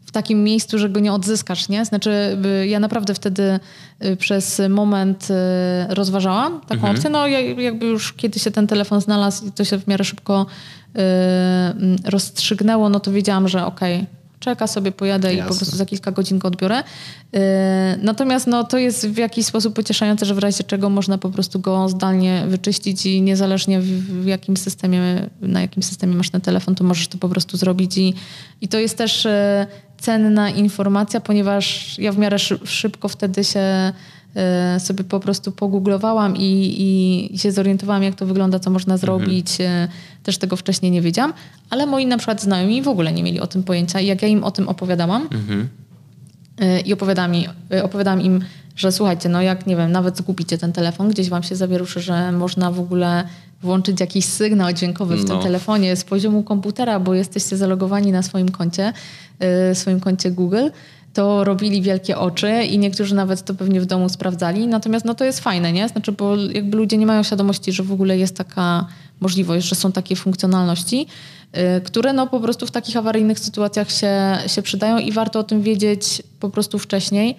w takim miejscu, że go nie odzyskasz, nie? Znaczy, ja naprawdę wtedy y, przez moment y, rozważałam taką mhm. opcję. No jakby już kiedy się ten telefon znalazł i to się w miarę szybko y, rozstrzygnęło, no to wiedziałam, że okej, okay, czeka sobie, pojadę Jasne. i po prostu za kilka godzin go odbiorę. Yy, natomiast no, to jest w jakiś sposób pocieszające, że w razie czego można po prostu go zdalnie wyczyścić i niezależnie w, w jakim systemie, na jakim systemie masz ten telefon, to możesz to po prostu zrobić i, i to jest też yy, cenna informacja, ponieważ ja w miarę szybko wtedy się E, sobie po prostu pogooglowałam i, i, się zorientowałam, jak to wygląda, co można zrobić. Mhm. Też tego wcześniej nie wiedziałam, ale moi na przykład znajomi w ogóle nie mieli o tym pojęcia. I jak ja im o tym opowiadałam mhm. E, i opowiadałam, opowiadałam im, że słuchajcie, no jak, nie wiem, nawet zgubicie ten telefon, gdzieś wam się zawieruszy, że można w ogóle włączyć jakiś sygnał dźwiękowy w no. tym telefonie z poziomu komputera, bo jesteście zalogowani na swoim koncie, swoim koncie Google, to robili wielkie oczy i niektórzy nawet to pewnie w domu sprawdzali. Natomiast no to jest fajne, nie? Znaczy, bo jakby ludzie nie mają świadomości, że w ogóle jest taka możliwość, że są takie funkcjonalności, yy, które no po prostu w takich awaryjnych sytuacjach się, się przydają i warto o tym wiedzieć po prostu wcześniej,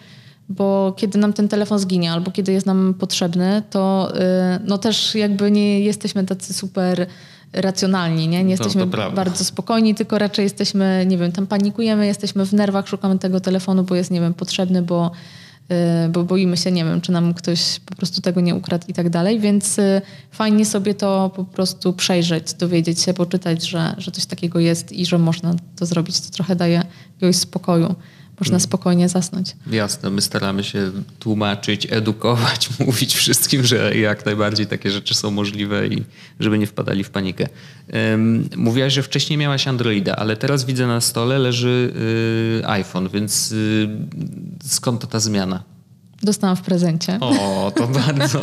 bo kiedy nam ten telefon zginie albo kiedy jest nam potrzebny, to yy, no też jakby nie jesteśmy tacy super racjonalni, nie? Nie jesteśmy to, to bardzo spokojni, tylko raczej jesteśmy, nie wiem, tam panikujemy, jesteśmy w nerwach, szukamy tego telefonu, bo jest, nie wiem, potrzebny, bo, yy, bo boimy się, nie wiem, czy nam ktoś po prostu tego nie ukradł i tak dalej, więc yy, fajnie sobie to po prostu przejrzeć, dowiedzieć się, poczytać, że, że coś takiego jest i że można to zrobić. To trochę daje jakiegoś spokoju można mm. spokojnie zasnąć. Jasne, my staramy się tłumaczyć, edukować, *laughs* mówić wszystkim, że jak najbardziej takie rzeczy są możliwe i żeby nie wpadali w panikę. Mówiłaś, że wcześniej miałaś Androida, ale teraz widzę na stole leży y, iPhone, więc y, skąd ta zmiana? Dostałam w prezencie. O, to *laughs* bardzo,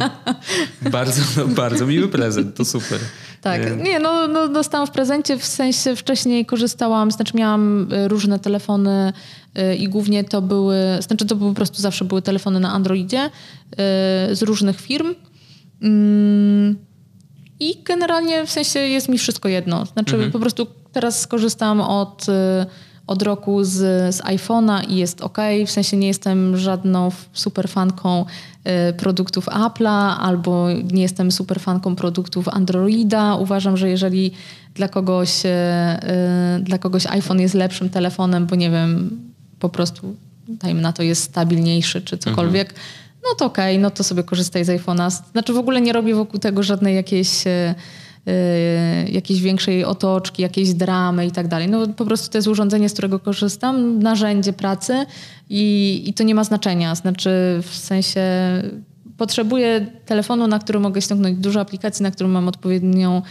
bardzo, no, bardzo miły prezent, to super. Tak, nie, no, no dostałam w prezencie, w sensie wcześniej korzystałam, znaczy miałam y, różne telefony i głównie to były, znaczy to po prostu zawsze były telefony na Androidzie y, z różnych firm. Mm, I generalnie w sensie jest mi wszystko jedno. Znaczy mhm. po prostu teraz skorzystałam od od roku z, z iPhone'a i jest ok. W sensie nie jestem żadną super fanką y, produktów Apple'a albo nie jestem super fanką produktów Androida. Uważam, że jeżeli dla kogoś, y, y, dla kogoś iPhone jest lepszym telefonem, bo nie wiem, po prostu dajmy na to jest stabilniejszy czy cokolwiek, mhm no to okej, okay, no to sobie korzystaj z iPhone'a. Znaczy w ogóle nie robię wokół tego żadnej jakiejś e, jakiejś większej otoczki, jakiejś dramy i tak dalej. No po prostu to jest urządzenie, z którego korzystam, narzędzie pracy i, i to nie ma znaczenia. Znaczy w sensie potrzebuję telefonu, na którym mogę ściągnąć dużo aplikacji, na którym mam odpowiednią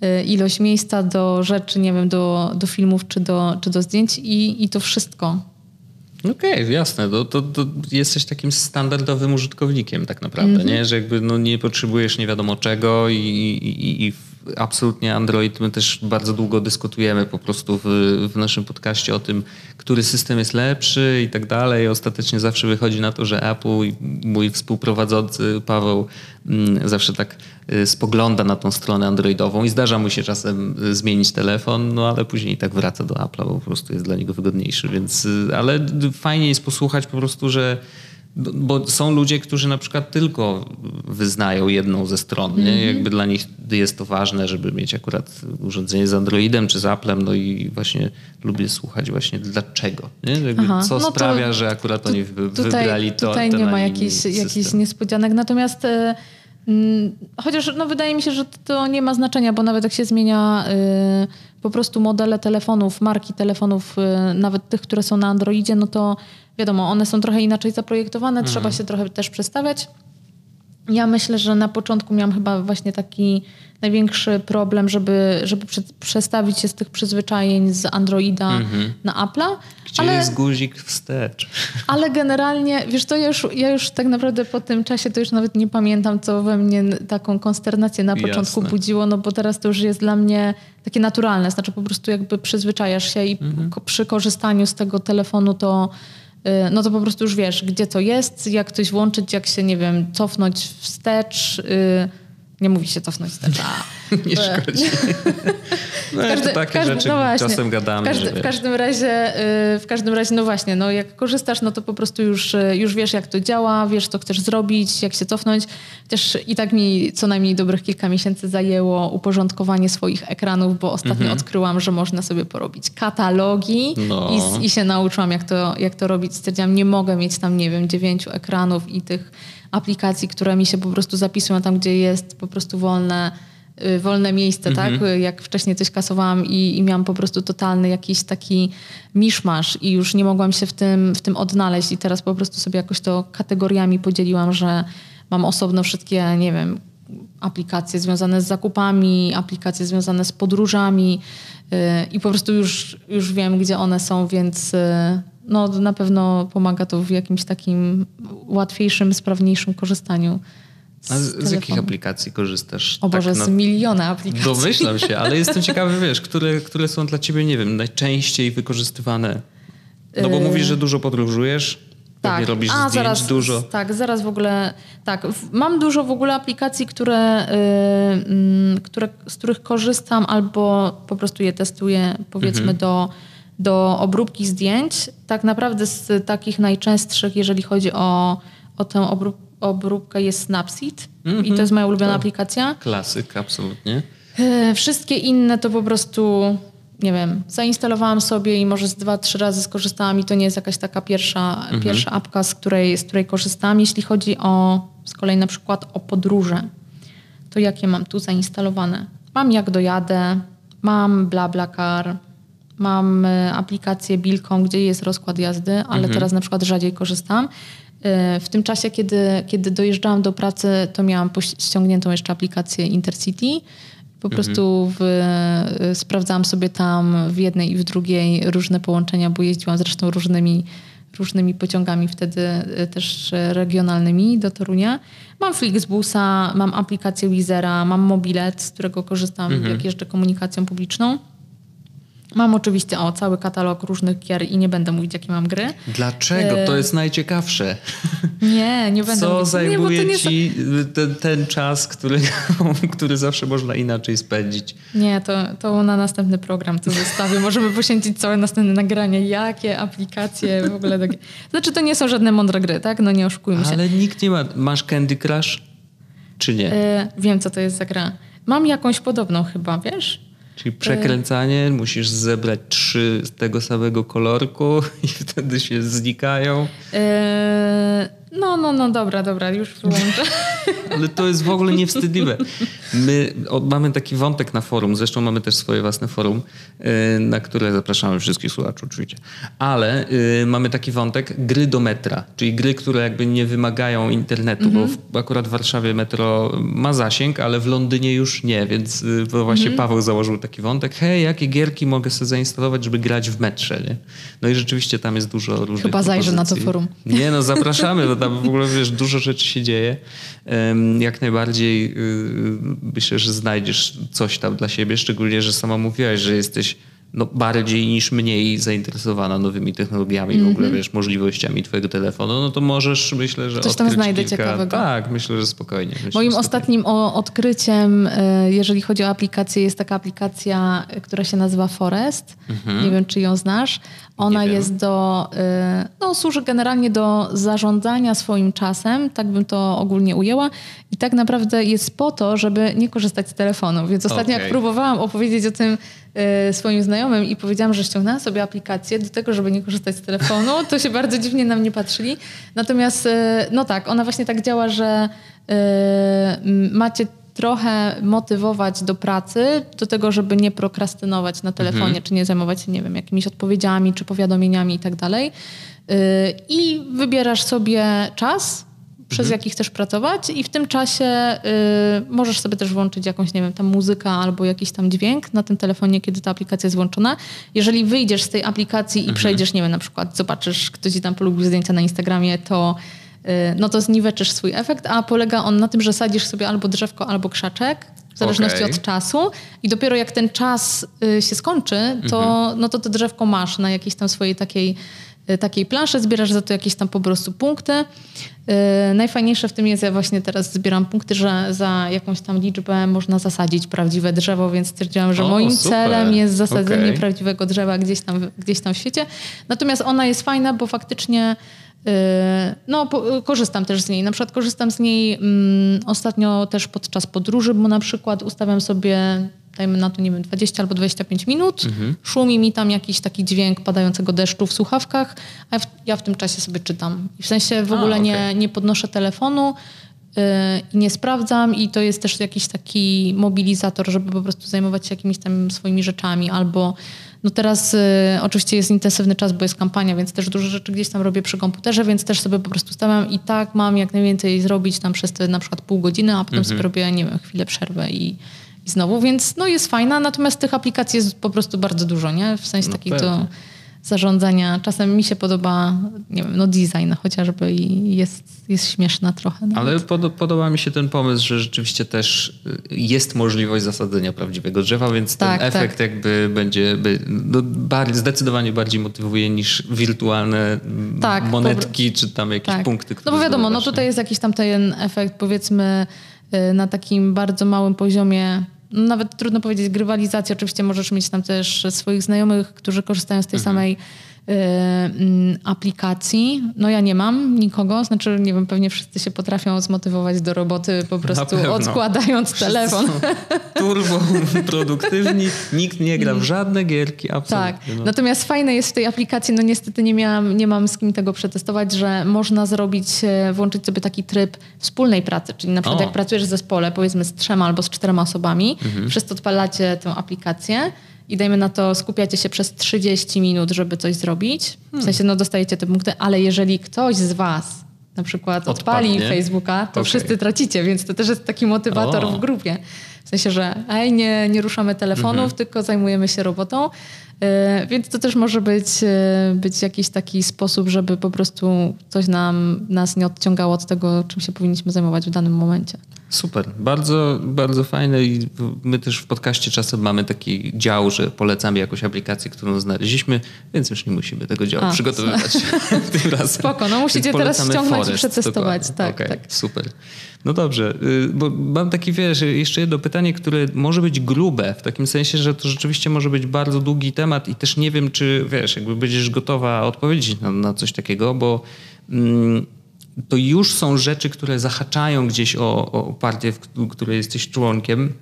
e, ilość miejsca do rzeczy, nie wiem, do, do filmów czy do, czy do zdjęć i, i to wszystko. Okej, okay, jasne. To, to, to, jesteś takim standardowym użytkownikiem tak naprawdę, mm -hmm. nie? Że jakby no, nie potrzebujesz nie wiadomo czego i, i, i absolutnie Android, my też bardzo długo dyskutujemy po prostu w, w naszym podcaście o tym, który system jest lepszy i tak dalej. Ostatecznie zawsze wychodzi na to, że Apple i mój współprowadzący Paweł mm, zawsze tak y, spogląda na tą stronę androidową i zdarza mu się czasem y, zmienić telefon, no ale później tak wraca do Apple'a, bo po prostu jest dla niego wygodniejszy, więc y, ale fajnie jest posłuchać po prostu, że bo są ludzie, którzy na przykład tylko wyznają jedną ze stron. Nie? -hmm. Jakby dla nich jest to ważne, żeby mieć akurat urządzenie z Androidem czy z Applem. No i właśnie lubię słuchać właśnie dlaczego. Co no sprawia, że akurat oni wy, tutaj, wybrali to. Tutaj nie ma jakichś, jakichś niespodzianek. Natomiast e, mm, chociaż no, wydaje mi się, że to nie ma znaczenia, bo nawet jak się zmienia y, po prostu modele telefonów, marki telefonów, y, nawet tych, które są na Androidzie, no to wiadomo, one są trochę inaczej zaprojektowane, mhm. trzeba się trochę też przestawiać. Ja myślę, że na początku miałam chyba właśnie taki największy problem, żeby, żeby przestawić się z tych przyzwyczajeń z Androida mhm. na Apple'a. Gdzie ale, jest guzik wstecz? Ale generalnie, wiesz, to ja już, ja już tak naprawdę po tym czasie to już nawet nie pamiętam, co we mnie taką konsternację na początku Jasne. budziło, no bo teraz to już jest dla mnie takie naturalne. Znaczy po prostu jakby przyzwyczajasz się i mhm. przy korzystaniu z tego telefonu to no to po prostu już wiesz, gdzie to jest, jak coś włączyć, jak się, nie wiem, cofnąć wstecz. Y, nie mówi się cofnąć wstecz. *laughs* Nie szkodzi. *laughs* No każdy, takie każdy, rzeczy no właśnie, czasem gadamy. W, każdy, w każdym razie, y, w każdym razie, no właśnie, no jak korzystasz, no to po prostu już, już wiesz, jak to działa, wiesz, co chcesz zrobić, jak się cofnąć. Chociaż i tak mi co najmniej dobrych kilka miesięcy zajęło uporządkowanie swoich ekranów, bo ostatnio mhm. odkryłam, że można sobie porobić katalogi no. i, i się nauczyłam, jak to, jak to robić. Stwierdziłam, nie mogę mieć tam, nie wiem, dziewięciu ekranów i tych aplikacji, które mi się po prostu zapisują tam, gdzie jest po prostu wolne, y, wolne miejsce, tak? mhm. tak? Jak wcześniej coś kasowałam i, i miałam po prostu totalny jakiś taki miszmasz i już nie mogłam się w tym, w tym odnaleźć i teraz po prostu sobie jakoś to kategoriami podzieliłam, że mam osobno wszystkie, nie wiem, aplikacje związane z zakupami, aplikacje związane z podróżami yy, i po prostu już, już wiem, gdzie one są, więc yy, no, na pewno pomaga to w jakimś takim łatwiejszym, sprawniejszym korzystaniu. Z, z, z jakich aplikacji korzystasz? O Boże, tak, no, z miliona aplikacji. Domyślam się, ale jestem *laughs* ciekawy, wiesz, które, które są dla ciebie, nie wiem, najczęściej wykorzystywane? No bo yy... mówisz, że dużo podróżujesz, tak. robisz A, zaraz, dużo. Tak, zaraz w ogóle, tak, mam dużo w ogóle aplikacji, które, yy, które, z których korzystam albo po prostu je testuję, powiedzmy mhm. do do obróbki zdjęć. Tak naprawdę z takich najczęstszych, jeżeli chodzi o, o tę obrób, obróbkę, jest Snapseed mm -hmm. i to mhm. jest moja ulubiona to aplikacja. Klasyk, absolutnie. E, wszystkie inne to po prostu, nie wiem, zainstalowałam sobie i może z dwa, trzy razy skorzystałam i to nie jest jakaś taka pierwsza, mm -hmm. pierwsza apka, z której, z której korzystam. Jeśli chodzi o z kolei na przykład o podróże, to jakie mam tu zainstalowane? Mam Jak Dojadę, mam BlaBlaCar, Mam e, aplikację Bilką, gdzie jest rozkład jazdy, ale mhm. teraz na przykład rzadziej korzystam. E, w tym czasie, kiedy, kiedy dojeżdżałam do pracy, to miałam ściągniętą jeszcze aplikację Intercity. Po mhm. prostu w, e, sprawdzałam sobie tam w jednej i w drugiej różne połączenia, bo jeździłam zresztą różnymi, różnymi pociągami wtedy też regionalnymi do Torunia. Mam Flixbusa, mam aplikację Wizera, mam mobilet, z którego korzystam, mhm. jak jeżdżę komunikacją publiczną. Mam oczywiście o cały katalog różnych gier i nie będę mówić, jakie mam gry. Dlaczego? To jest najciekawsze. Nie, nie będę Co mówić. zajmuje nie, ci ten, ten, czas, który, *laughs* który zawsze można inaczej spędzić? Nie, to, to na następny program to zostawię. Możemy poświęcić całe następne nagranie. Jakie aplikacje w ogóle. Do... Znaczy to nie są żadne mądre gry, tak? No nie oszukujmy się. Ale nikt nie ma. Masz Candy Crush? Czy nie? Yy, wiem, co to jest za gra. Mam jakąś podobną chyba, wiesz? Czyli przekręcanie, musisz zebrać trzy z tego samego kolorku *laughs* i wtedy się znikają. Yy, No, no, no, dobra, dobra, już wyłączę. *laughs* Ale to jest w ogóle niewstydliwe. My mamy taki wątek na forum, zresztą mamy też swoje własne forum, y, na które zapraszamy wszystkich słuchaczy oczywiście. Ale y, mamy taki wątek gry do metra, czyli gry, które jakby nie wymagają internetu, mm -hmm. bo w, mhm. akurat w Warszawie metro ma zasięg, ale w Londynie już nie, więc y, właśnie mm -hmm. Paweł założył taki wątek, hej, jakie gierki mogę sobie zainstalować, żeby grać w metrze, nie? No i rzeczywiście tam jest dużo różnych Chyba zajrzę na to forum. Nie, no zapraszamy, bo tam w ogóle wiesz, dużo rzeczy się dzieje. Jak najbardziej myślę, że znajdziesz coś tam dla siebie, szczególnie, że sama mówiłaś, że jesteś no, bardziej niż mniej zainteresowana nowymi technologiami, mm -hmm. w ogóle mhm. wiesz, możliwościami twojego telefonu, no to możesz, myślę, że Coś tam znajdę kilka... ciekawego. Tak, myślę, że spokojnie. Myślę, Moim ostatnim odkryciem, e, jeżeli chodzi o aplikację, jest taka aplikacja, która się nazywa Forest. Mm -hmm. Nie wiem, czy ją znasz. Ona jest do, e, no służy generalnie do zarządzania swoim czasem, tak bym to ogólnie ujęła. I tak naprawdę jest po to, żeby nie korzystać z telefonu. Więc ostatnio okay. jak próbowałam opowiedzieć o tym swoim znajomym i powiedziałam, że ściągnęłam sobie aplikację do tego, żeby nie korzystać z telefonu, to się bardzo dziwnie na mnie patrzyli. Natomiast, y, no tak, ona właśnie tak działa, że y, macie trochę motywować do pracy, do tego, żeby nie prokrastynować na telefonie, mhm. czy nie zajmować się, nie wiem, jakimiś odpowiedziami, czy powiadomieniami i tak dalej. I wybierasz sobie czas, przez mhm. jaki chcesz pracować i w tym czasie y, możesz sobie też włączyć jakąś, nie wiem, tam muzyka albo jakiś tam dźwięk na tym telefonie, kiedy ta aplikacja jest włączona. Jeżeli wyjdziesz z tej aplikacji i mhm. przejdziesz, nie wiem, na przykład zobaczysz, ktoś ci tam polubił zdjęcia na Instagramie, to y, no to zniweczysz swój efekt, a polega on na tym, że sadzisz sobie albo drzewko, albo krzaczek, w zależności okay. od czasu i dopiero jak ten czas y, się skończy, to, mhm. no to to drzewko masz na jakiejś tam swojej takiej takiej planszy, zbierasz za to jakieś tam po prostu punkty. Yy, najfajniejsze w tym jest, ja właśnie teraz zbieram punkty, że za jakąś tam liczbę można zasadzić prawdziwe drzewo, więc stwierdziłam, że o, moim super. celem jest zasadzenie okay. prawdziwego drzewa gdzieś tam, gdzieś tam w świecie. Natomiast ona jest fajna, bo faktycznie no, po, korzystam też z niej. Na przykład korzystam z niej mm, ostatnio też podczas podróży, bo na przykład ustawiam sobie dajmy na to, nie wiem, 20 albo 25 minut, mhm. szumi mi tam jakiś taki dźwięk padającego deszczu w słuchawkach, a ja w, ja w tym czasie sobie czytam. I w sensie w a, ogóle okay. nie, nie podnoszę telefonu, y, i nie sprawdzam i to jest też jakiś taki mobilizator, żeby po prostu zajmować się jakimiś tam swoimi rzeczami albo no teraz y, oczywiście jest intensywny czas, bo jest kampania, więc też dużo rzeczy gdzieś tam robię przy komputerze, więc też sobie po prostu stawiam i tak mam jak najwięcej zrobić tam przez te na przykład pół godziny, a potem mhm. sobie robię, nie wiem, chwilę przerwę i i znowu, więc no jest fajna, natomiast tych aplikacji jest po prostu bardzo dużo, nie? W sensie no takiego do zarządzania. Czasem mi się podoba, nie wiem, no design chociażby i jest, jest śmieszna trochę. Nawet. Ale pod, podoba mi się ten pomysł, że rzeczywiście też y, jest możliwość zasadzenia prawdziwego drzewa, więc tak, ten efekt tak. jakby będzie by, no, bardziej, zdecydowanie bardziej motywuje niż wirtualne tak, monetki, czy tam jakieś tak. punkty. No bo wiadomo, no tutaj jest jakiś tam ten efekt powiedzmy y, na takim bardzo małym poziomie nawet trudno powiedzieć, grywalizacja. Oczywiście możesz mieć tam też swoich znajomych, którzy korzystają z tej mhm. samej aplikacji. No ja nie mam nikogo, znaczy nie wiem, pewnie wszyscy się potrafią zmotywować do roboty po prostu odkładając telefon. *laughs* Turbo produktywni, nikt nie gra w żadne gierki, absolutnie. Tak, no. natomiast fajne jest w tej aplikacji, no niestety nie, miałam, nie mam z kim tego przetestować, że można zrobić, e, włączyć sobie taki tryb wspólnej pracy, czyli na przykład o. jak pracujesz w zespole, powiedzmy z trzema albo z czterema osobami, mhm. wszyscy odpalacie tę aplikację, i dajmy na to, skupiacie się przez 30 minut, żeby coś zrobić. W hmm. sensie, no dostajecie te punkty, ale jeżeli ktoś z was na przykład odpali Odpadnie. Facebooka, to okay. wszyscy tracicie, więc to też jest taki motywator o. w grupie. W sensie, że ej, nie, nie ruszamy telefonów, mhm. tylko zajmujemy się robotą. Yy, więc to też może być, yy, być jakiś taki sposób, żeby po prostu coś nam, nas nie odciągało od tego, czym się powinniśmy zajmować w danym momencie. Super, bardzo, bardzo fajne i my też w podcaście czasem mamy taki dział, że polecamy jakąś aplikację, którą znaleźliśmy, więc już nie musimy tego działu A, przygotowywać *laughs* tym razem. Spoko, no musicie teraz ściągnąć Forest, i przetestować. Tak, okay, tak. Super. No dobrze, y, bo mam taki, wiesz, jeszcze jedno pytanie, które może być grube, w takim sensie, że to rzeczywiście może być bardzo długi temat i też nie wiem, czy, wiesz, jakby będziesz gotowa odpowiedzieć na, na coś takiego, bo... Mm, to już są rzeczy, które zahaczają gdzieś o, o partię, w której jesteś członkiem,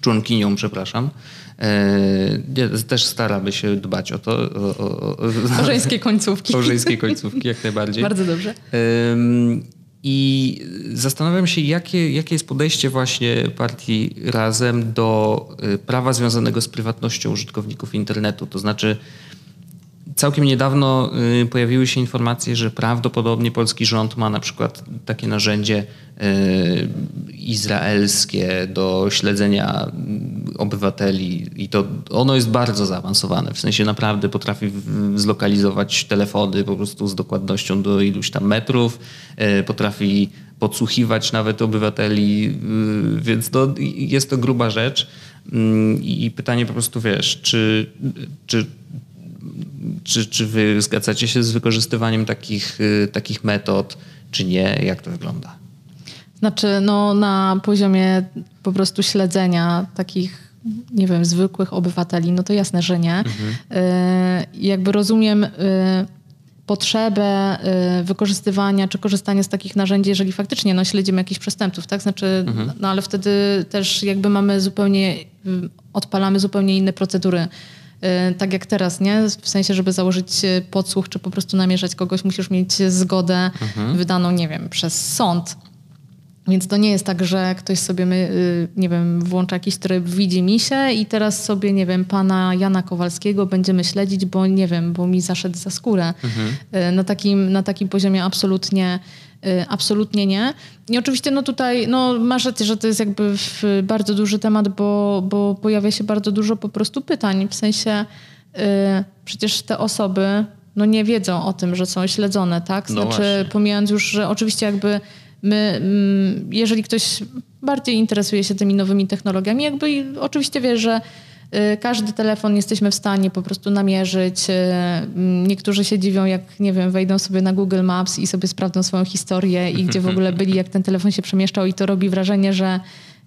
członkinią, przepraszam. E, też staramy się dbać o to. O, o, końcówki. *laughs* O żeńskie końcówki, jak najbardziej. Bardzo dobrze. I zastanawiam się, jakie, jakie jest podejście właśnie partii Razem do y, prawa związanego z prywatnością użytkowników internetu. To znaczy, Całkiem niedawno y, pojawiły się informacje, że prawdopodobnie polski rząd ma na przykład takie narzędzie y, izraelskie do śledzenia mm, obywateli i to ono jest bardzo zaawansowane. W sensie naprawdę potrafi zlokalizować telefony po prostu z dokładnością do iluś tam metrów, y, potrafi podsłuchiwać nawet obywateli, więc to jest to gruba rzecz. Mm, I pytanie po prostu, wiesz, czy, czy czy, czy wy zgadzacie się z wykorzystywaniem takich, y, takich metod, czy nie? Jak to wygląda? Znaczy, no na poziomie po prostu śledzenia takich, nie wiem, zwykłych obywateli, no to jasne, że nie. Mhm. Y, jakby rozumiem y, potrzebę wykorzystywania czy korzystania z takich narzędzi, jeżeli faktycznie no, śledzimy jakichś przestępców, tak? Znaczy, mhm. no ale wtedy też jakby mamy zupełnie, odpalamy zupełnie inne procedury Y, tak jak teraz, nie? W sensie, żeby założyć y, podsłuch, czy po prostu namierzać kogoś, musisz mieć zgodę mhm. wydaną, nie wiem, przez sąd. Więc to nie jest tak, że ktoś sobie, my, y, nie wiem, włącza jakiś tryb, widzi mi się i teraz sobie, nie wiem, pana Jana Kowalskiego będziemy śledzić, bo nie wiem, bo mi zaszedł za skórę. Mhm. Na, takim, na takim poziomie absolutnie Y, absolutnie nie. I oczywiście no tutaj no, masz rację, że to jest jakby bardzo duży temat, bo, bo pojawia się bardzo dużo po prostu pytań. W sensie yy, przecież te osoby no, nie wiedzą o tym, że są śledzone, tak? No znaczy no pomijając już, że oczywiście jakby my, mm, jeżeli ktoś bardziej interesuje się tymi nowymi technologiami, jakby oczywiście wie, że Y, każdy telefon jesteśmy w stanie po prostu namierzyć. Y, mm, niektórzy się dziwią, jak nie wiem, wejdą sobie na Google Maps i sobie sprawdzą swoją historię i gdzie w ogóle byli, jak ten telefon się przemieszczał i to robi wrażenie, że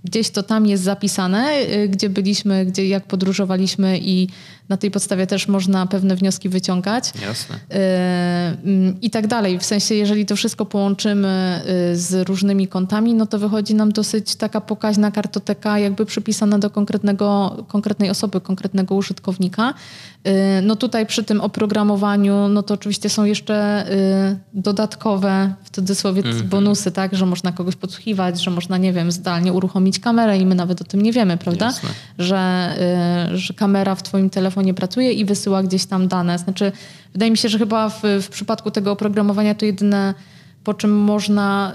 gdzieś to tam jest zapisane, y, gdzie byliśmy, gdzie jak podróżowaliśmy i na tej podstawie też można pewne wnioski wyciągać. Jasne. Mm, I tak dalej. W sensie, jeżeli to wszystko połączymy z różnymi kontami, no to wychodzi nam dosyć taka pokaźna kartoteka, jakby przypisana do konkretnego, konkretnej osoby, konkretnego użytkownika. No tutaj przy tym oprogramowaniu, no to oczywiście są jeszcze dodatkowe, w cudzysłowie, mm -hmm. bonusy, tak, że można kogoś podsłuchiwać, że można, nie wiem, zdalnie uruchomić kamerę i my nawet o tym nie wiemy, prawda? Że, że kamera w twoim telefonie pracuje i wysyła gdzieś tam dane. Znaczy, wydaje mi się, że chyba w, w przypadku tego oprogramowania to jedyne, po czym można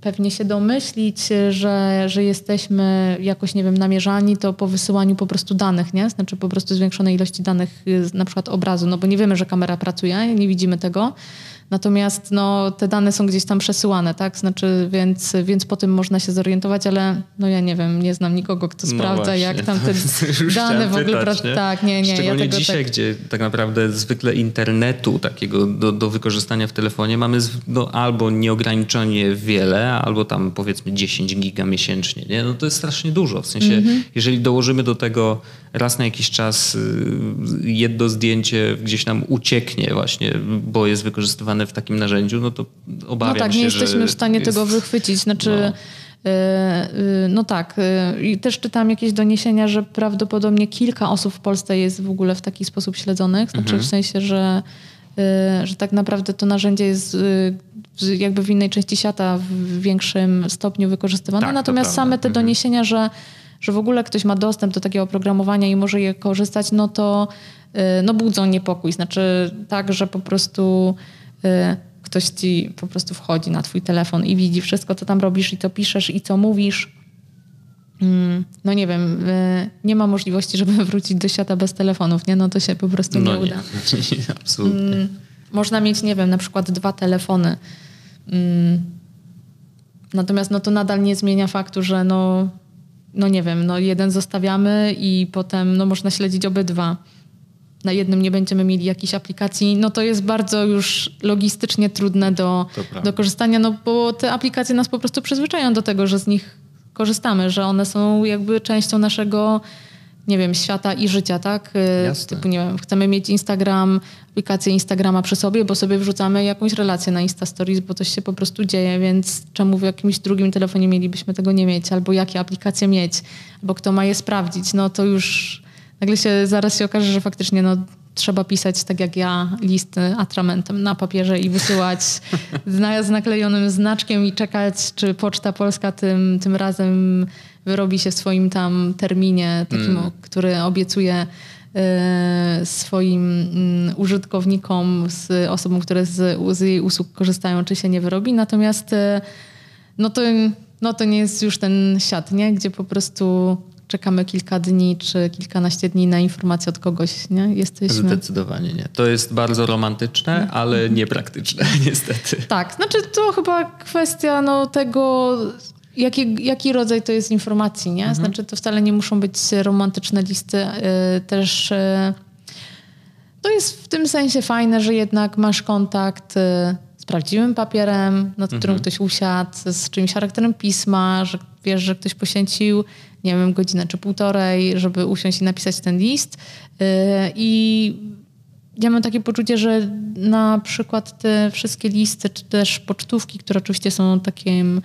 pewnie się domyślić, że, że jesteśmy jakoś, nie wiem, namierzani, to po wysyłaniu po prostu danych, nie? Znaczy po prostu zwiększonej ilości danych, na przykład obrazu, no bo nie wiemy, że kamera pracuje, nie widzimy tego. Natomiast no, te dane są gdzieś tam przesyłane, tak? Znaczy, więc, więc po tym można się zorientować, ale no ja nie wiem, nie znam nikogo, kto no sprawdza, no jak tam te *laughs* dane w ogóle... Pytać, nie? Tak, nie, nie. Szczególnie ja dzisiaj, tak... gdzie tak naprawdę zwykle internetu takiego do, do wykorzystania w telefonie mamy no, albo nieograniczenie wiele, albo tam powiedzmy 10 giga miesięcznie, nie? No to jest strasznie dużo. W sensie, mm -hmm. jeżeli dołożymy do tego raz na jakiś czas y, jedno zdjęcie gdzieś nam ucieknie właśnie, bo jest wykorzystywane w takim narzędziu, no to obawiam się, No tak, nie jesteśmy w stanie jest... tego wychwycić. Znaczy... No. Y, y, no tak. I też czytałam jakieś doniesienia, że prawdopodobnie kilka osób w Polsce jest w ogóle w taki sposób śledzonych. Znaczy mhm. w sensie, że, że tak naprawdę to narzędzie jest jakby w innej części świata w większym stopniu wykorzystywane. Tak, Natomiast same te mhm. doniesienia, że że w ogóle ktoś ma dostęp do takiego oprogramowania i może je korzystać, no to y, no budzą niepokój. Znaczy tak, że po prostu y, ktoś ci po prostu wchodzi na twój telefon i widzi wszystko, co tam robisz i co piszesz i co mówisz. Mm, no nie wiem, y, nie ma możliwości, żeby *laughs* wrócić do świata bez telefonów, nie? No to się po prostu no nie, uda. Nie, *laughs* absolutnie. Mm, można mieć, nie wiem, na przykład dwa telefony. Mm, natomiast no to nadal nie zmienia faktu, że no no nie wiem, no jeden zostawiamy i potem no można śledzić obydwa. Na jednym nie będziemy mieli jakiejś aplikacji, no to jest bardzo już logistycznie trudne do, do korzystania, no bo te aplikacje nas po prostu przyzwyczają do tego, że z nich korzystamy, że one są jakby częścią naszego nie wiem, świata i życia, tak? Y, Jasne. Typu, nie wiem, chcemy mieć Instagram, aplikację Instagrama przy sobie, bo sobie wrzucamy jakąś relację na Insta Stories, bo to się po prostu dzieje, więc czemu w jakimś drugim telefonie mielibyśmy tego nie mieć? Albo jakie aplikacje mieć? Albo kto ma je sprawdzić? No to już nagle się zaraz się okaże, że faktycznie no, trzeba pisać tak jak ja listy atramentem na papierze i wysyłać *laughs* z naklejonym znaczkiem i czekać, czy Poczta Polska tym, tym razem wyrobi się w swoim tam terminie, takim, mm. który obiecuje e, swoim mm, użytkownikom, z osobom, które z, z jej usług korzystają, czy się nie wyrobi. Natomiast e, no to, no to nie jest już ten siat, nie? gdzie po prostu czekamy kilka dni czy kilkanaście dni na informację od kogoś, nie? Jesteśmy... Zdecydowanie nie. To jest bardzo romantyczne, ale niepraktyczne *laughs* niestety. Tak, znaczy to chyba kwestia no, tego, jaki, jaki rodzaj to jest informacji, nie? Mhm. Znaczy to wcale nie muszą być romantyczne listy, yy, też... Yy, to jest w tym sensie fajne, że jednak masz kontakt yy, z prawdziwym papierem, nad którym mhm. ktoś usiadł, z czymś charakterem pisma, że wiesz, że ktoś poświęcił nie wiem, godzinę czy półtorej, żeby usiąść i napisać ten list. Y, I ja mam takie poczucie, że na przykład te wszystkie listy, czy też pocztówki, które oczywiście są takim, y,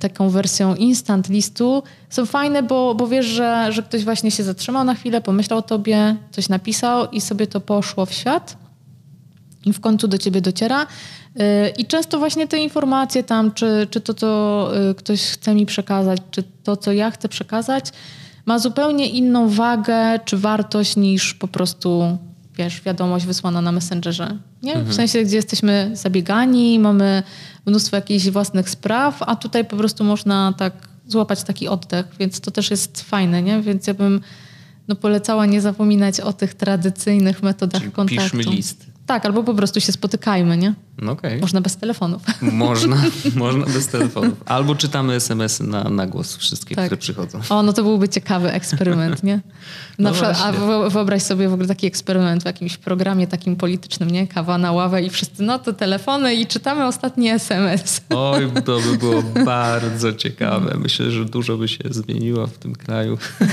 taką wersją instant listu, są fajne, bo, bo wiesz, że, że ktoś właśnie się zatrzymał na chwilę, pomyślał o tobie, coś napisał i sobie to poszło w świat i w końcu do ciebie dociera. I często właśnie te informacje tam, czy, czy to, co y, ktoś chce mi przekazać, czy to, co ja chcę przekazać, ma zupełnie inną wagę czy wartość niż po prostu, wiesz, wiadomość wysłana na Messengerze. Nie? Mhm. W sensie, gdzie jesteśmy zabiegani, mamy mnóstwo jakichś własnych spraw, a tutaj po prostu można tak złapać taki oddech, więc to też jest fajne, nie? Więc ja bym no, polecała nie zapominać o tych tradycyjnych metodach Czyli kontaktu. Piszmy listy. Tak, albo po prostu się spotykajmy, nie? No okay. Można bez telefonów. *laughs* Można, można bez telefonów. Albo czytamy SMS-y na, na głos wszystkie, tak. które przychodzą. O, no to byłby ciekawy eksperyment, nie? Na no przykład, a wyobraź sobie w ogóle taki eksperyment w jakimś programie takim politycznym, nie? Kawa na ławę i wszyscy, no to telefony i czytamy ostatni SMS. *laughs* Oj, to by było bardzo ciekawe. Myślę, że dużo by się zmieniło w tym kraju. *laughs*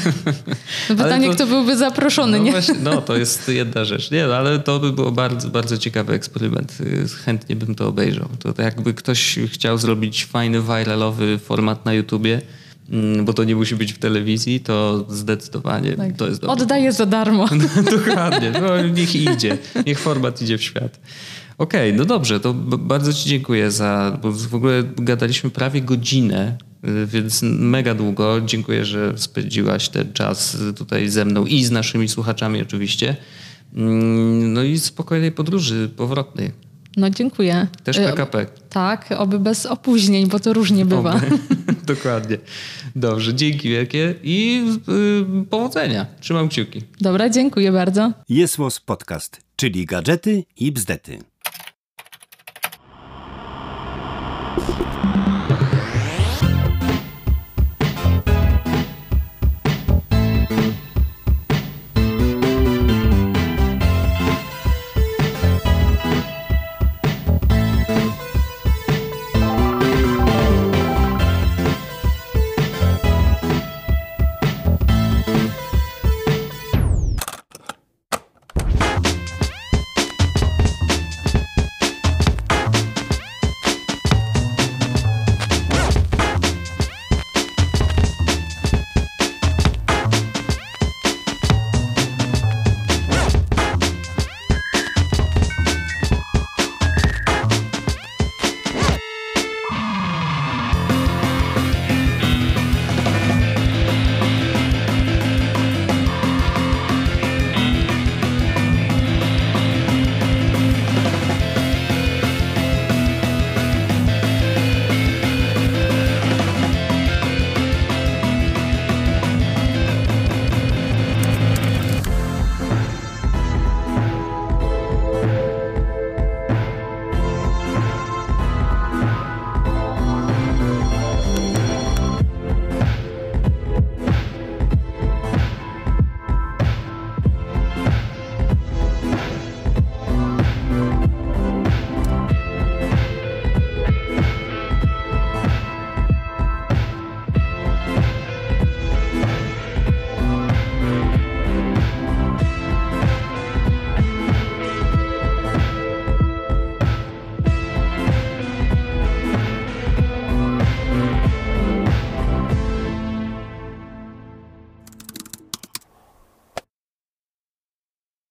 No pytanie, to, kto byłby zaproszony, no nie? Właśnie, no, to jest jedna rzecz. Nie, no, ale to by było bardzo, bardzo ciekawy eksperyment. Chętnie bym to obejrzał. To jakby ktoś chciał zrobić fajny, viralowy format na YouTubie, Mm, bo to nie musi być w telewizji, to zdecydowanie tak. to jest dobre. Oddaję za darmo. *laughs* Dokładnie, no, niech idzie, niech format idzie w świat. Okej, okay, no dobrze, to bardzo Ci dziękuję za, bo w ogóle gadaliśmy prawie godzinę, y, więc mega długo. Dziękuję, że spędziłaś ten czas tutaj ze mną i z naszymi słuchaczami oczywiście. Mm, no i spokojnej podróży powrotnej. No dziękuję. Też PKP. E, tak, oby bez opóźnień, bo to różnie bywa. *laughs* *laughs* Dokładnie. Dobrze, dzięki wielkie i yy, powodzenia. Trzymam kciuki. Dobra, dziękuję bardzo. Jest podcast, czyli gadżety i bzdety.